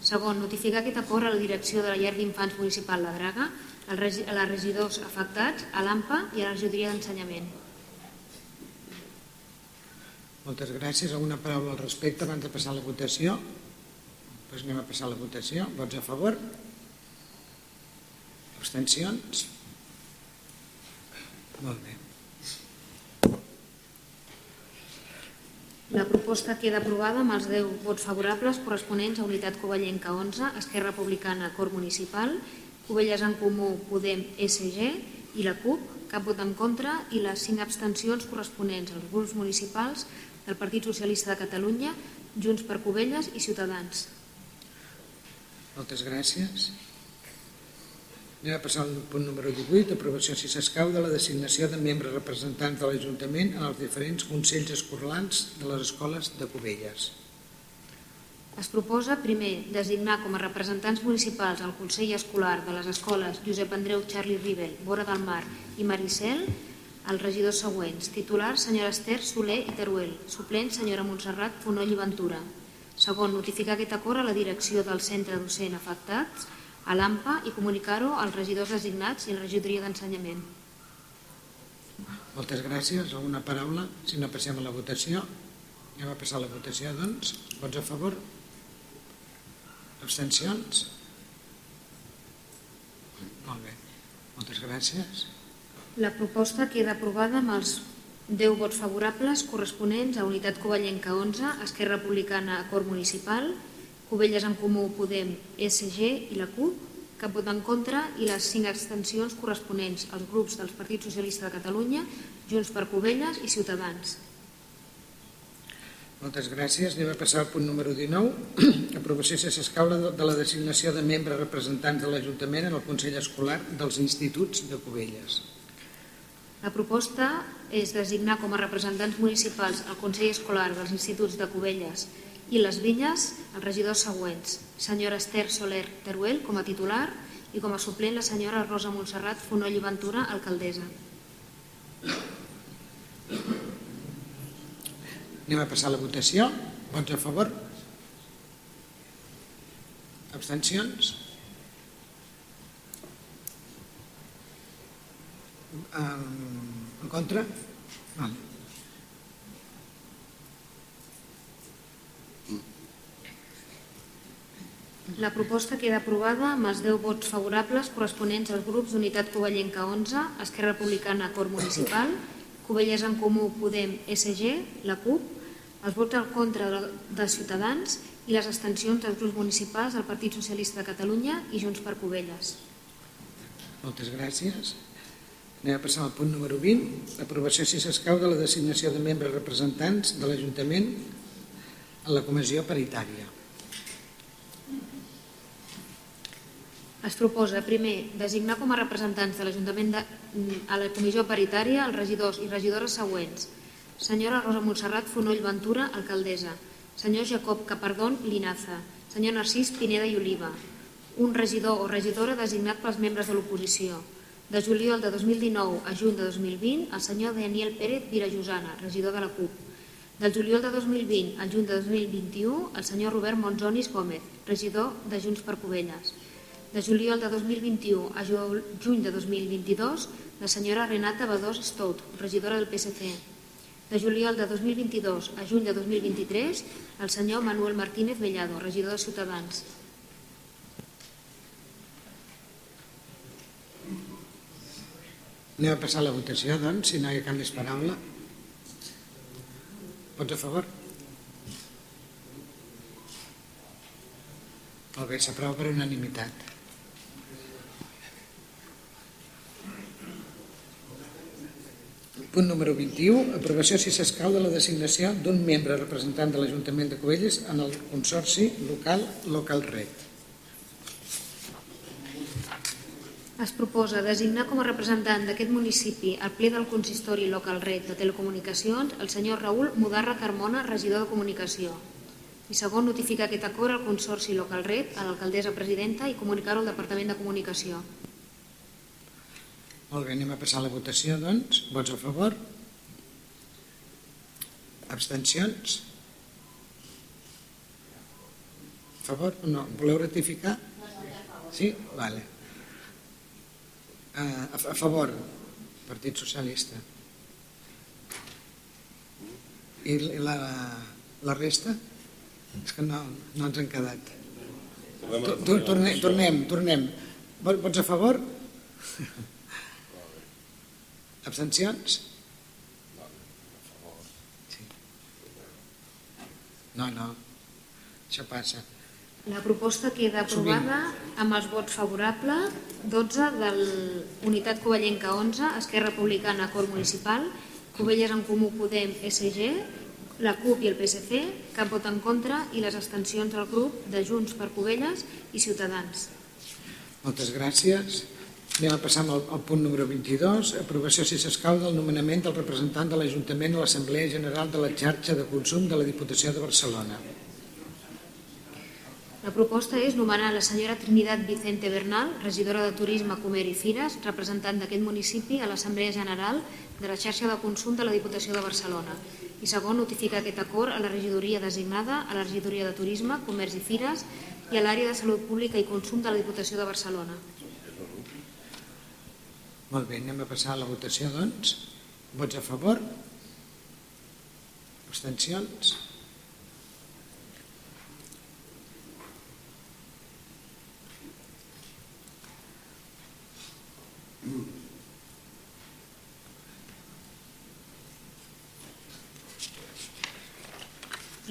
Segon, notificar aquest acord a la direcció de la Llar d'Infants Municipal La Draga, a les regidors afectats, a l'AMPA i a la regidoria d'ensenyament. Moltes gràcies. Alguna paraula al respecte abans de passar la votació? Doncs anem a passar la votació. Vots a favor? Abstencions? Molt bé. La proposta queda aprovada amb els 10 vots favorables corresponents a Unitat Covellenca 11, Esquerra Republicana, Cor Municipal, Covelles en Comú, Podem, SG i la CUP, cap vot en contra i les 5 abstencions corresponents als grups municipals del Partit Socialista de Catalunya, Junts per Covelles i Ciutadans. Moltes gràcies. Anem a passar al punt número 18, aprovació si s'escau de la designació de membres representants de l'Ajuntament en els diferents consells escolars de les escoles de Cubelles. Es proposa, primer, designar com a representants municipals al Consell Escolar de les escoles Josep Andreu Charlie Rivel, Vora del Mar i Maricel els regidors següents. Titular, senyora Esther Soler i Teruel. Suplent, senyora Montserrat Fonoll i Ventura. Segon, notificar aquest acord a la direcció del centre docent afectats, a l'AMPA, i comunicar-ho als regidors designats i a la regidoria d'ensenyament. Moltes gràcies. Alguna paraula? Si no, passem a la votació. Anem a passar la votació, doncs. Vots a favor? Abstencions? Molt bé. Moltes gràcies. La proposta queda aprovada amb els 10 vots favorables corresponents a Unitat Covellenca 11, Esquerra Republicana, Acord Municipal, Covelles en Comú, Podem, SG i la CUP, cap vot en contra i les 5 abstencions corresponents als grups dels Partits Socialista de Catalunya, Junts per Covelles i Ciutadans. Moltes gràcies. Anem a passar al punt número 19. Aprovació si s'escau de de la designació de membres representants de l'Ajuntament en el Consell Escolar dels Instituts de Cubelles. La proposta és designar com a representants municipals al Consell Escolar dels Instituts de Cubelles i les Vinyes els regidors següents. Senyora Esther Soler Teruel com a titular i com a suplent la senyora Rosa Montserrat Fonoll i Ventura, alcaldessa. Anem a passar la votació. Vots a favor? Abstencions? En contra? Vale. La proposta queda aprovada amb els 10 vots favorables corresponents als grups d'Unitat Covellenca 11, Esquerra Republicana, Cor Municipal, Covelles en Comú, Podem, SG, la CUP, els vots al contra de Ciutadans i les abstencions dels grups municipals del Partit Socialista de Catalunya i Junts per Covelles. Moltes gràcies. Anem a passar al punt número 20. Aprovació si s'escau de la designació de membres representants de l'Ajuntament en la comissió paritària. Es proposa, primer, designar com a representants de l'Ajuntament de, a la comissió paritària els regidors i regidores següents. Senyora Rosa Montserrat Fonoll Ventura, alcaldessa. Senyor Jacob Capardón Linaza. Senyor Narcís Pineda i Oliva. Un regidor o regidora designat pels membres de l'oposició. De juliol de 2019 a juny de 2020, el senyor Daniel Pérez Virajosana, regidor de la CUP. Del juliol de 2020 al juny de 2021, el senyor Robert Monzonis Gómez, regidor de Junts per Covelles. De juliol de 2021 a ju- juny de 2022, la senyora Renata Badós Stout, regidora del PSC. De juliol de 2022 a juny de 2023, el senyor Manuel Martínez Bellado, regidor de Ciutadans. Anem a passar a la votació, doncs, si no hi ha canvis paraula. Vots a favor? Molt bé, s'aprova per unanimitat. Punt número 21. Aprovació, si s'escau, de la designació d'un membre representant de l'Ajuntament de Cubelles en el Consorci Local Local Red. Es proposa designar com a representant d'aquest municipi al ple del consistori local red de telecomunicacions el senyor Raül Mudarra Carmona, regidor de comunicació. I segon, notificar aquest acord al consorci local red, a l'alcaldessa presidenta i comunicar-ho al Departament de Comunicació. Molt bé, anem a passar a la votació, doncs. Vots a favor? Abstencions? A favor o no? Voleu ratificar? Sí? Vale. Uh, a, a favor, Partit Socialista. I la, la resta? És que no, no ens han quedat. Tornem, tornem, tornem. Vots a favor? Abstencions? Sí. No, no. Això passa. La proposta queda aprovada amb els vots favorables 12 de l'Unitat Covellenca 11, Esquerra Republicana Cor Municipal, Covelles en Comú Podem SG, la CUP i el PSC, cap vot en contra i les abstencions del grup de Junts per Covelles i Ciutadans. Moltes gràcies. Anem a passar al, al punt número 22, aprovació si s'escau del nomenament del representant de l'Ajuntament a l'Assemblea General de la xarxa de consum de la Diputació de Barcelona. La proposta és nomenar la senyora Trinidad Vicente Bernal, regidora de Turisme, Comer i Fires, representant d'aquest municipi a l'Assemblea General de la xarxa de consum de la Diputació de Barcelona. I segon, notificar aquest acord a la regidoria designada, a la regidoria de Turisme, Comerç i Fires i a l'àrea de Salut Pública i Consum de la Diputació de Barcelona. Molt bé, anem a passar a la votació, doncs. Vots a favor? Abstencions?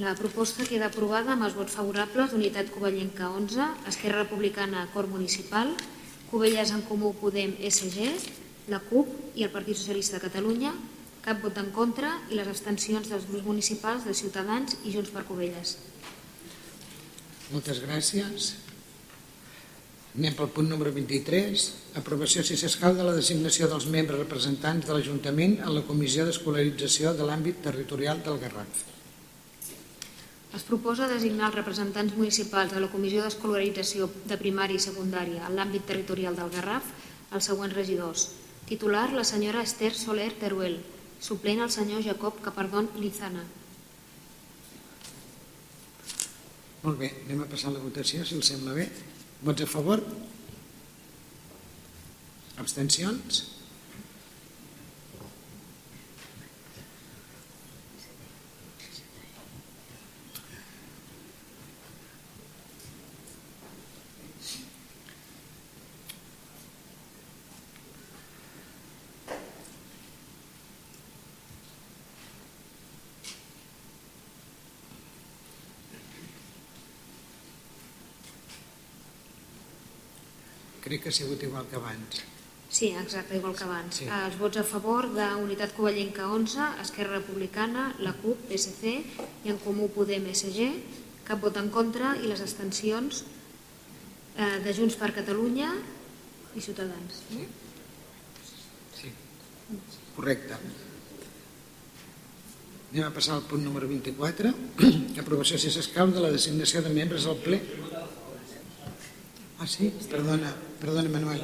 La proposta queda aprovada amb els vots favorables d'Unitat Covellenca 11, Esquerra Republicana Cor Municipal, Covelles en Comú Podem SG, la CUP i el Partit Socialista de Catalunya, cap vot en contra i les abstencions dels grups municipals de Ciutadans i Junts per Covelles. Moltes gràcies. Anem pel punt número 23. Aprovació, si s'escau, de la designació dels membres representants de l'Ajuntament a la Comissió d'Escolarització de l'àmbit territorial del Garraf. Es proposa designar els representants municipals de la Comissió d'Escolarització de Primària i Secundària en l'àmbit territorial del Garraf els següents regidors. Titular, la senyora Esther Soler Teruel. Suplent, el senyor Jacob Capardón Lizana. Molt bé, anem a passar la votació, si els sembla bé. Vots a favor? Abstencions? Crec que ha sigut igual que abans. Sí, exacte, igual que abans. Sí. Els vots a favor d'Unitat Covellenca 11, Esquerra Republicana, la CUP, PSC i en Comú Podem SG, cap vot en contra i les abstencions eh, de Junts per Catalunya i Ciutadans. Sí. Sí. Correcte. Anem a passar al punt número 24. Aprovació, si s'escau, de la designació de membres al ple. Ah, sí? Perdona, perdona, Manuel.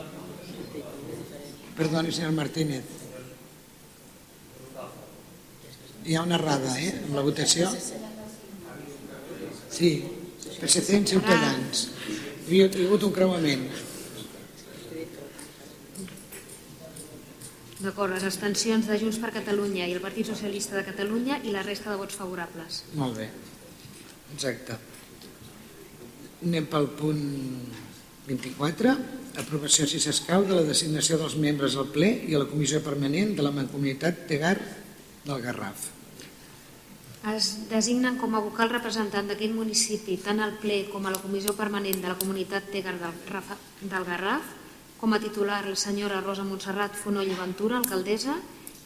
Perdoni, senyor Martínez. Hi ha una errada, eh, amb la votació. Sí, PSC en Ciutadans. Hi ha, hi ha hagut un creuament. D'acord, les abstencions de Junts per Catalunya i el Partit Socialista de Catalunya i la resta de vots favorables. Molt bé. Exacte. Anem pel punt 24. Aprovació, si s'escau, de la designació dels membres al ple i a la comissió permanent de la Mancomunitat Tegar del Garraf. Es designen com a vocal representant d'aquest municipi tant al ple com a la comissió permanent de la comunitat Tegar del, Rafa- del Garraf, com a titular la senyora Rosa Montserrat Fonoll i Ventura, alcaldessa,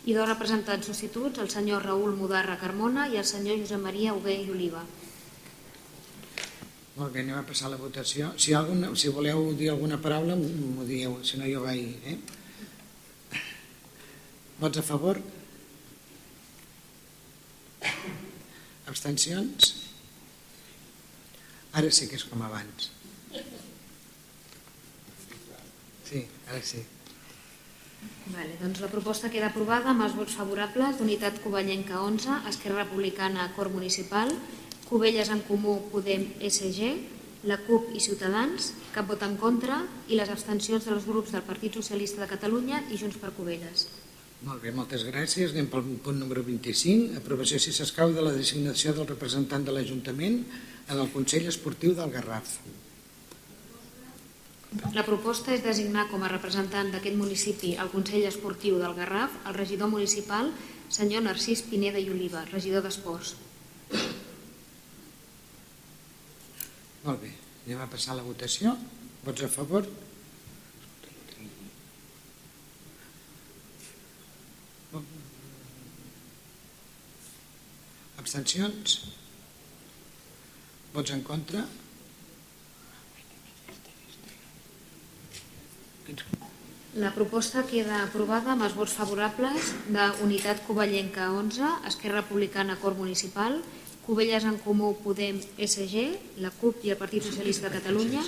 i dos representants substituts, el senyor Raül Mudarra Carmona i el senyor Josep Maria Hugué i Oliva. Molt bé, anem a passar la votació. Si, algun, si voleu dir alguna paraula, m'ho dieu, si no jo vaig... Eh? Vots a favor? Abstencions? Ara sí que és com abans. Sí, ara sí. Vale, doncs la proposta queda aprovada amb els vots favorables d'Unitat Covellenca 11, Esquerra Republicana, Cor Municipal, Covelles en Comú, Podem, SG, la CUP i Ciutadans, cap vot en contra i les abstencions dels grups del Partit Socialista de Catalunya i Junts per Covelles. Molt bé, moltes gràcies. Anem pel punt número 25. Aprovació, si s'escau, de la designació del representant de l'Ajuntament en el Consell Esportiu del Garraf. La proposta és designar com a representant d'aquest municipi al Consell Esportiu del Garraf el regidor municipal, senyor Narcís Pineda i Oliva, regidor d'Esports. Molt bé, anem a passar la votació. Vots a favor? Abstencions? Vots en contra? La proposta queda aprovada amb els vots favorables de Unitat Covellenca 11, Esquerra Republicana Cor Municipal, Covelles en Comú Podem SG, la CUP i el Partit Socialista de Catalunya,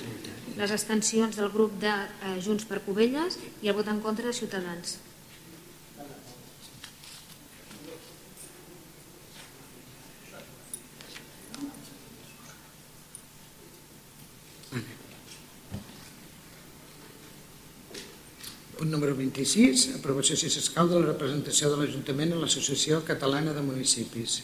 les abstencions del grup de eh, Junts per Covelles i el vot en contra de Ciutadans. Punt número 26. Aprovació, si s'escau, de la representació de l'Ajuntament en l'Associació Catalana de Municipis.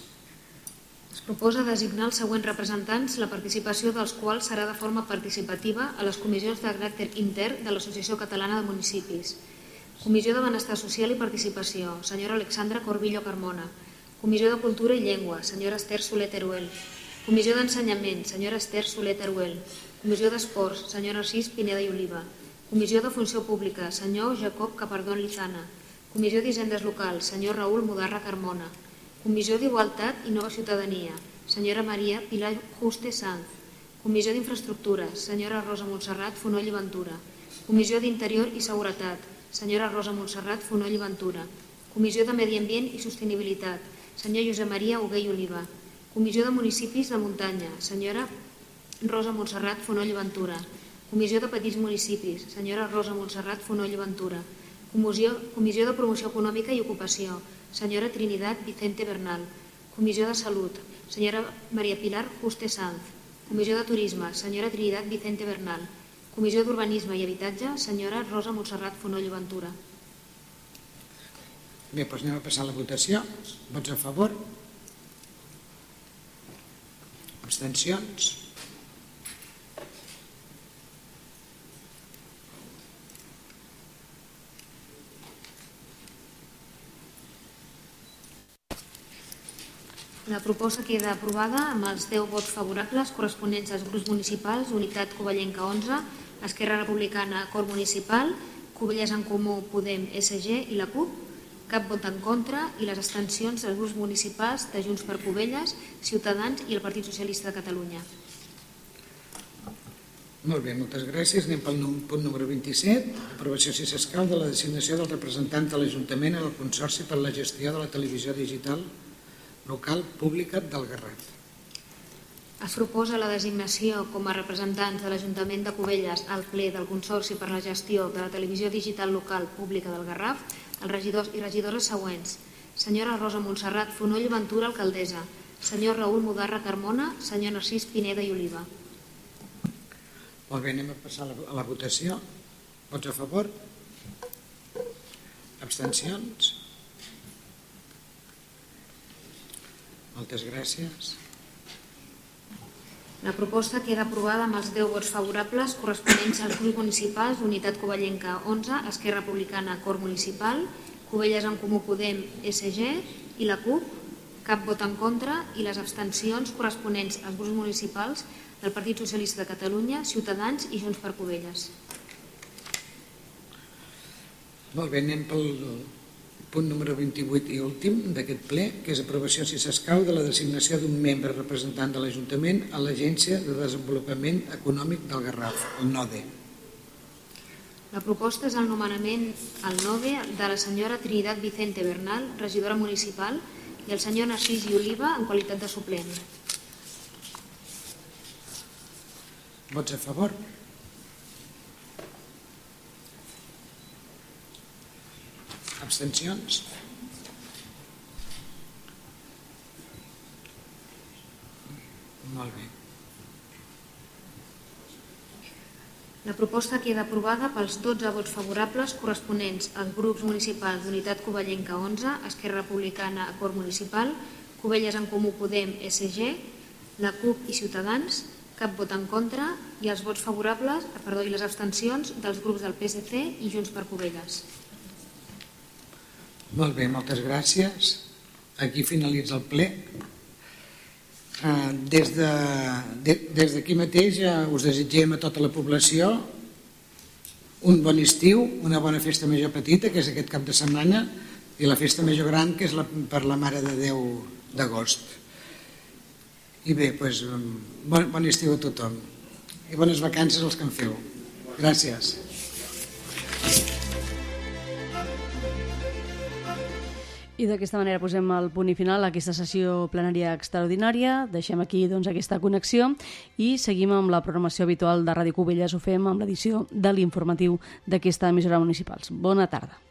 Es proposa designar els següents representants, la participació dels quals serà de forma participativa a les comissions de caràcter intern de l'Associació Catalana de Municipis. Comissió de Benestar Social i Participació, senyora Alexandra Corbillo Carmona. Comissió de Cultura i Llengua, senyora Esther Soler Teruel. Comissió d'Ensenyament, senyora Esther Soler Teruel. Comissió d'Esports, senyora Cis Pineda i Oliva. Comissió de Funció Pública, senyor Jacob Capardón Lizana. Comissió d'Hisendes Locals, senyor Raül Mudarra Carmona. Comissió d'Igualtat i Nova Ciutadania, senyora Maria Pilar Juste Sanz. Comissió d'Infraestructures, senyora Rosa Montserrat Fonoll i Ventura. Comissió d'Interior i Seguretat, senyora Rosa Montserrat Fonoll i Ventura. Comissió de Medi Ambient i Sostenibilitat, senyor Josep Maria Hugué i Oliva. Comissió de Municipis de Muntanya, senyora Rosa Montserrat Fonoll i Ventura. Comissió de Petits Municipis, senyora Rosa Montserrat Fonoll i Ventura. Comissió, Comissió de Promoció Econòmica i Ocupació, senyora Trinidad Vicente Bernal. Comissió de Salut, senyora Maria Pilar Juste Sanz. Comissió de Turisme, senyora Trinidad Vicente Bernal. Comissió d'Urbanisme i Habitatge, senyora Rosa Montserrat Fonoll i Ventura. Bé, doncs anem a passar la votació. Vots a favor? Abstencions? La proposta queda aprovada amb els 10 vots favorables corresponents als grups municipals Unitat Covellenca 11, Esquerra Republicana Cor Municipal, Covelles en Comú Podem SG i la CUP, cap vot en contra i les abstencions dels grups municipals de Junts per Covelles, Ciutadans i el Partit Socialista de Catalunya. Molt bé, moltes gràcies. Anem pel punt número 27. Aprovació, si s'escau, de la designació del representant de l'Ajuntament en el Consorci per la gestió de la televisió digital local pública del Garraf. Es proposa la designació com a representants de l'Ajuntament de Cubelles al ple del Consorci per la gestió de la televisió digital local pública del Garraf els regidors i regidores següents. Senyora Rosa Montserrat Fonoll Ventura, alcaldessa. Senyor Raül Mudarra Carmona, senyor Narcís Pineda i Oliva. Molt bé, anem a passar a la, a la votació. Vots a favor? Abstencions? Moltes gràcies. La proposta queda aprovada amb els 10 vots favorables corresponents als grups municipals Unitat Covellenca 11, Esquerra Republicana Cor Municipal, Covelles en Comú Podem SG i la CUP, cap vot en contra i les abstencions corresponents als grups municipals del Partit Socialista de Catalunya, Ciutadans i Junts per Covelles. Molt bé, anem pel punt número 28 i últim d'aquest ple, que és aprovació, si s'escau, de la designació d'un membre representant de l'Ajuntament a l'Agència de Desenvolupament Econòmic del Garraf, el NODE. La proposta és el nomenament al NOVE de la senyora Trinidad Vicente Bernal, regidora municipal, i el senyor Narcís i Oliva en qualitat de suplent. Vots a favor? Abstencions? Molt bé. La proposta queda aprovada pels 12 vots favorables corresponents als grups municipals d'Unitat Covellenca 11, Esquerra Republicana, Acord Municipal, Covelles en Comú Podem, SG, la CUP i Ciutadans, cap vot en contra i els vots favorables, perdó, i les abstencions dels grups del PSC i Junts per Covelles. Molt bé, moltes gràcies. Aquí finalitza el ple. Eh, Des de, de, des d'aquí mateix us desitgem a tota la població un bon estiu, una bona festa major petita, que és aquest cap de setmana, i la festa major gran, que és la, per la Mare de Déu d'agost. I bé, doncs, bon, bon estiu a tothom. I bones vacances als que en feu. Gràcies. I d'aquesta manera posem el punt i final a aquesta sessió plenària extraordinària. Deixem aquí doncs, aquesta connexió i seguim amb la programació habitual de Ràdio Cubelles. Ho fem amb l'edició de l'informatiu d'aquesta emissora municipals. Bona tarda.